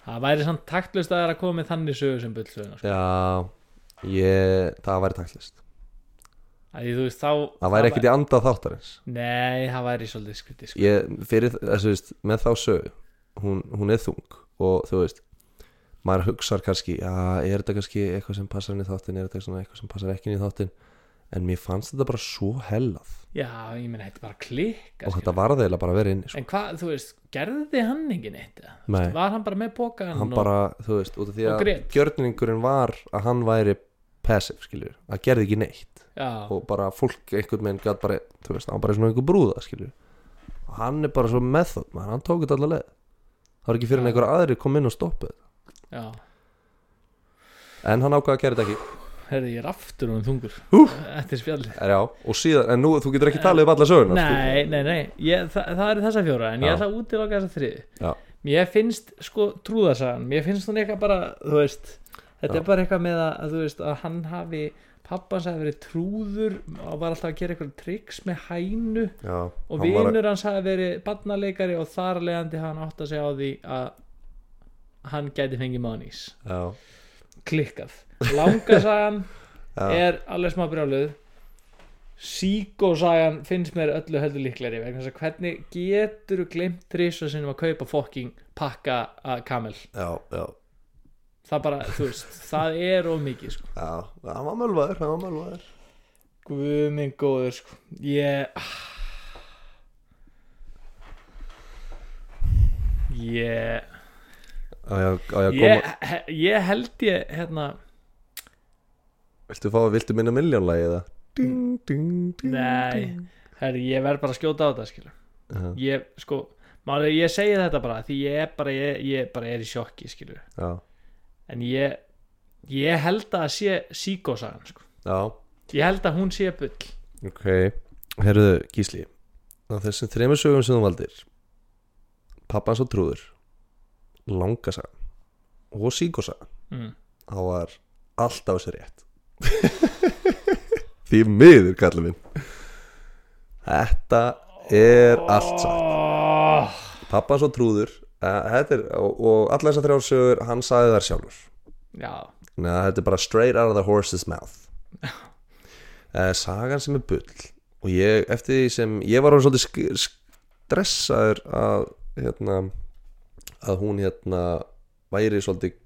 Það væri samt taktlust að það er að koma með þannig sögu sem bullsöguna sko. Já Ég Það væri taktlist Þú veist þá Það væri ekkert í anda þáttarins. Nei, það væri svolítið skrítið sko. Ég, fyrir þessu veist Með þá sögu Hún, hún er þung Og þú veist Maður hugsar kannski Já, er þetta kannski eitthvað sem passar inn í þáttin Er þetta eitthvað sem passar ekki inn í þáttin En mér fannst þetta bara svo hellað. Já, ég meina, þetta bara klikka Og þetta var þeirlega bara að vera inni sko. en hvað, þú veist, gerði hann engin eitt var hann bara með bókan hann bara, þú veist, út af því og að gjörningurinn var að hann væri passive, skiljur, að gerði ekki neitt já, og bara fólk einhvern veginn gæt bara, þú veist, hann bara svona einhver brúða, skiljur og hann er bara svo method, man, hann tók þetta allar leið. Það var ekki fyrir en einhver aðri kom inn og stoppuð já. En hann ákvaða að gera þetta ekki. Herði, ég er aftur og þungur. Úff. eftir spjalli er já, og síðan, en nú, þú getur ekki talið um alla söguna Nei, nei, nei, ég, það, það er þessa fjóra en ég Já. ætla að útiloka þessa þriði Já. Mér finnst sko trúðarsagan Mér finnst hún eitthvað bara, þú veist Þetta er bara eitthvað með að, að þú veist að hann hafi pappans hafi verið trúður og var alltaf að gera eitthvað triks með hænu. Já, og vinur hans hafi verið barnaleikari og þar leðandi hann átt að segja á því að hann gæti fengið mánís klikkað. Langasagan er alveg smá brjáluð. Psycho-sagan finnst mér öllu heldur líklegri vegna þess að hvernig getur þú glimt þrísa sinum að kaupa fokking pakka að kamel? Já, já, það bara, þú veist, það er of mikið sko. já hann var mölvaður, hann var mölvaður. Guð minn góður sko. ég ég á ég, á ég að koma, ég, he- ég held ég hérna, viltu fá að viltu minna miljónlægi eða? Ding, ding, ding, Nei. herri, ég verð bara að skjóta á þetta skilur. Já, ég, sko, máli, ég segi þetta bara því ég er bara, ég, ég bara er í sjokki skilur. Já, en ég ég held að það sé síkósagan sko. já. Ég held að hún sé bull. Ok, herruðu Gísli á þessum þremur sögum sem þú valdir pappans og trúður langasaga og síkosaga mm. þá var allt á sér rétt. Því miður kallið minn. Þetta er allt satt. Pappans og trúður er, og, og allar þessar þrjár sögur hann sagði þær sjálfur. Já, Nei, þetta er bara straight out of the horse's mouth. Uh, Sagan sem er bull. Og ég, eftir því sem Ég var orðin svolítið stressaður að hérna að hún hérna væri svolítið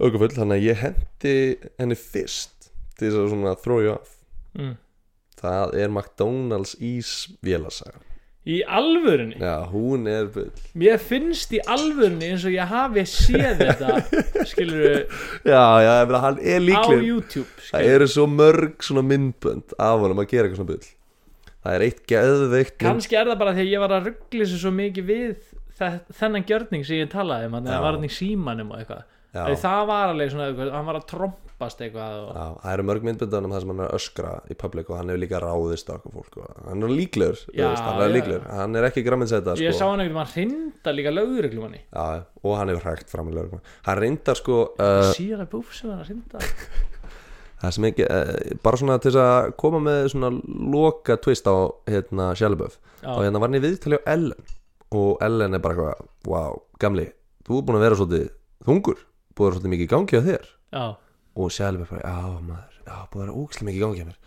aukafull, þannig að ég hendi henni fyrst til þess að svona throw you off. Mm. það er McDonalds ísvélasaga í alvörunni? Já, hún er bull mér finnst í alvörunni eins og ég hafi séð þetta skilur já, já, meina, hann er á líkleg YouTube það skilur. eru svo mörg svona myndbönd af honum að gera eitthvað svona bull. Það er eitt geðveikt kannski er það bara því að ég var að ruggli sér svo mikið við þe- þennan gjörning sem ég talaði um að Já. það var hann í símanum og eitthvað. Það var alveg svona hann var að trompast eitthvað og, Já, það eru mörg myndböndanum það sem hann er að öskra í public og hann hefur líka ráðist á okkur fólk og hann er líklegur, Já, hann er já. líklegur. Hann er ekki gramminsetta ég sá sko. hann eitthvað, hann hrinda líka lögreglum hann Já, og hann hefur hægt fram í lögum hann reyndar sko uh, síðan að búf sem hann að hrinda það sem ekki, uh, bara svona til þess að koma með svona loka twist á hérna Sjálfböf Já. og hérna var hann í viðtali á Ellen. Og Ellen er bara eitthvað, wow, gamli þú er búin að vera svolítið þungur búin að vera svolítið mikið í gangi á þér. Já, og Sjálfur bara, já maður já, búið að vera ógæslega mikið í gangi að mér.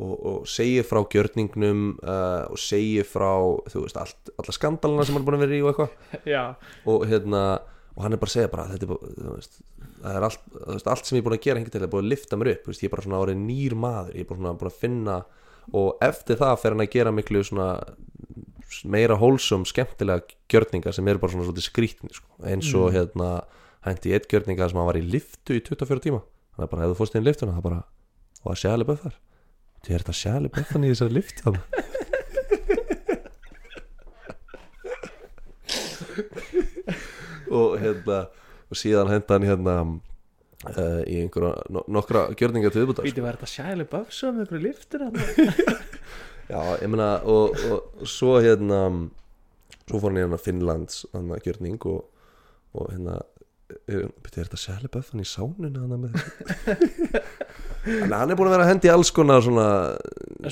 Og, og segir frá gjörningnum uh, og segir frá, þú veist, allt, alla skandalana sem hann er búin að vera í og eitthvað. Og hérna, og hann er bara að segja bara þetta er bara, þú veist, það er allt þú veist, allt sem ég er búin að gera hengi til er búin að lifta mér upp þú veist, ég er bara svona árið nýr maður ég er bara svona búin að finna og eftir það fer hann að gera miklu svona meira hólsum, skemmtilega gjörninga sem eru bara svona skrítni sko. eins og hérna hændi eitt gjörninga sem hann var í liftu í 24 tíma það er bara, ef þú fórst inn í liftuna, það er bara og að sjæli böð þar þú er þetta sjæli böð þannig í þessari liftu og hérna og síðan henda hann hérna uh, í einhverja no nokkra gjörninga til viðbútar Víti, var þetta sjæli böfsa með einhverju liftur? Já, ég meina og, og svo hérna svo fór hann í hérna Finnlands hann að gjörning og, og hérna er er þetta Sjæleböff hann í sánuna Þannig að hann er búin að vera að hendi alls konar svona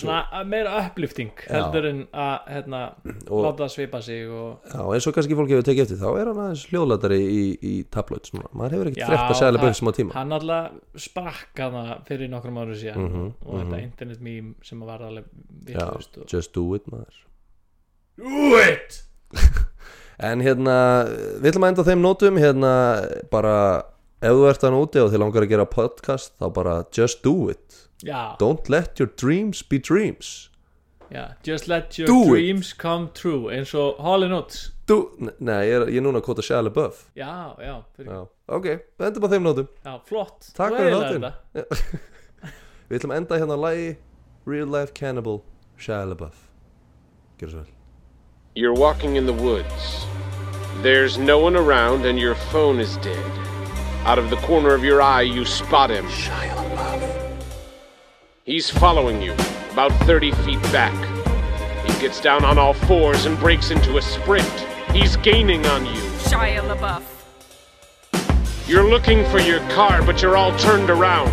svona meira uplifting heldur en að hérna, láta það svipa sig og já, eins og kannski fólk hefur tekið eftir þá er hann aðeins hljóðlatari í, í tabloids svona. maður hefur ekkert Já, frekt að Sjæleböff það- sem á tíma hann alltaf sprakk hana fyrir nokkrum árum síðan Mhm, og þetta mhm. internet meme sem var alveg Já, vitlaust og... just do it maður Do it! En hérna, við ætlum að enda á þeim nótum hérna bara ef þú ert hann úti og þið langar að gera podcast þá bara just do it. Já, Don't let your dreams be dreams. Já, just let your Do dreams come true eins og Hall Notes do, Nei, ég er, ég er núna að kota Shia LaBeouf. Já, já, fyrir, Já, ok, við endum á þeim nótum. Já, flott. Takk Þú fyrir eyðilagðir þáttinn. þetta. Við ætlum að enda hérna að lagi Real Life Cannibal Shia LaBeouf. Gjör svo vel You're walking in the woods. There's no one around and your phone is dead. Out of the corner of your eye, you spot him. Shia LaBeouf. He's following you, about 30 feet back. He gets down on all fours and breaks into a sprint. He's gaining on you. Shia LaBeouf. You're looking for your car, but you're all turned around.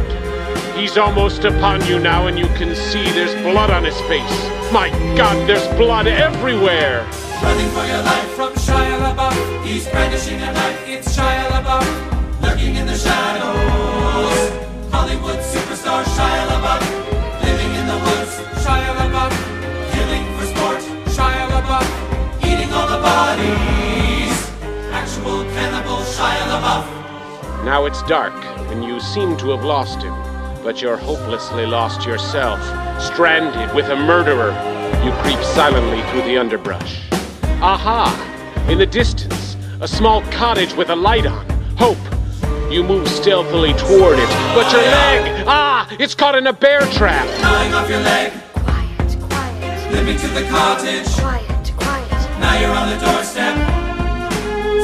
He's almost upon you now, and you can see there's blood on his face. My God, there's blood everywhere! Running for your life from Shia LaBeouf. He's brandishing a knife. It's Shia LaBeouf. Lurking in the shadows. Hollywood superstar Shia LaBeouf. Living in the woods. Shia LaBeouf. Killing for sport. Shia LaBeouf. Eating all the bodies. Actual cannibal Shia LaBeouf. Now it's dark, and you seem to have lost him, but you're hopelessly lost yourself. Stranded with a murderer, you creep silently through the underbrush. Aha! In the distance, a small cottage with a light on. Hope! You move stealthily toward it, but your leg! Ah! It's caught in a bear trap! Gnawing off your leg. Quiet, quiet, Limping to the cottage. quiet, quiet. Now you're on the doorstep,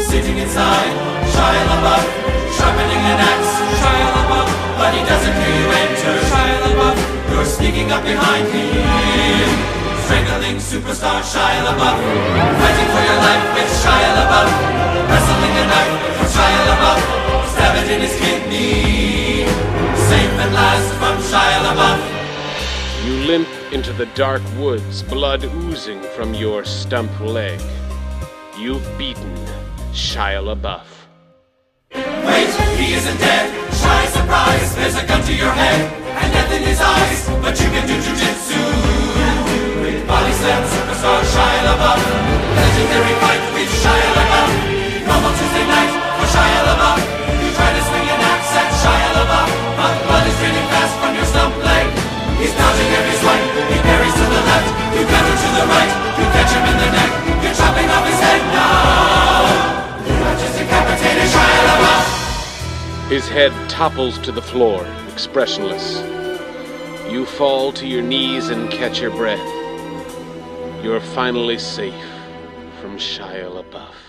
sitting inside. Shia LaBeouf, sharpening an axe. Shia LaBeouf, but he doesn't hear you enter. Shia LaBeouf, you're sneaking up behind him, strangling superstar Shia LaBeouf, fighting for your life with Shia LaBeouf, wrestling a knife from Shia LaBeouf, stab it in his kidney. Safe at last from Shia LaBeouf. You limp into the dark woods, blood oozing from your stump leg. You've beaten Shia LaBeouf. Wait, he isn't dead. Shy surprise, there's a gun to your head and death in his eyes. But you can do jujitsu. With body slam superstar Shia LaBeouf. Legendary fight with Shia LaBeouf. Normal Tuesday night for Shia LaBeouf. You try to swing an axe at Shia LaBeouf, but blood is draining fast from your stump leg. He's dodging every swipe. He parries to the left. You counter to the right. You catch him in the neck. You're chopping off his head now. His head topples to the floor, expressionless. You fall to your knees and catch your breath. You're finally safe from Shia LaBeouf.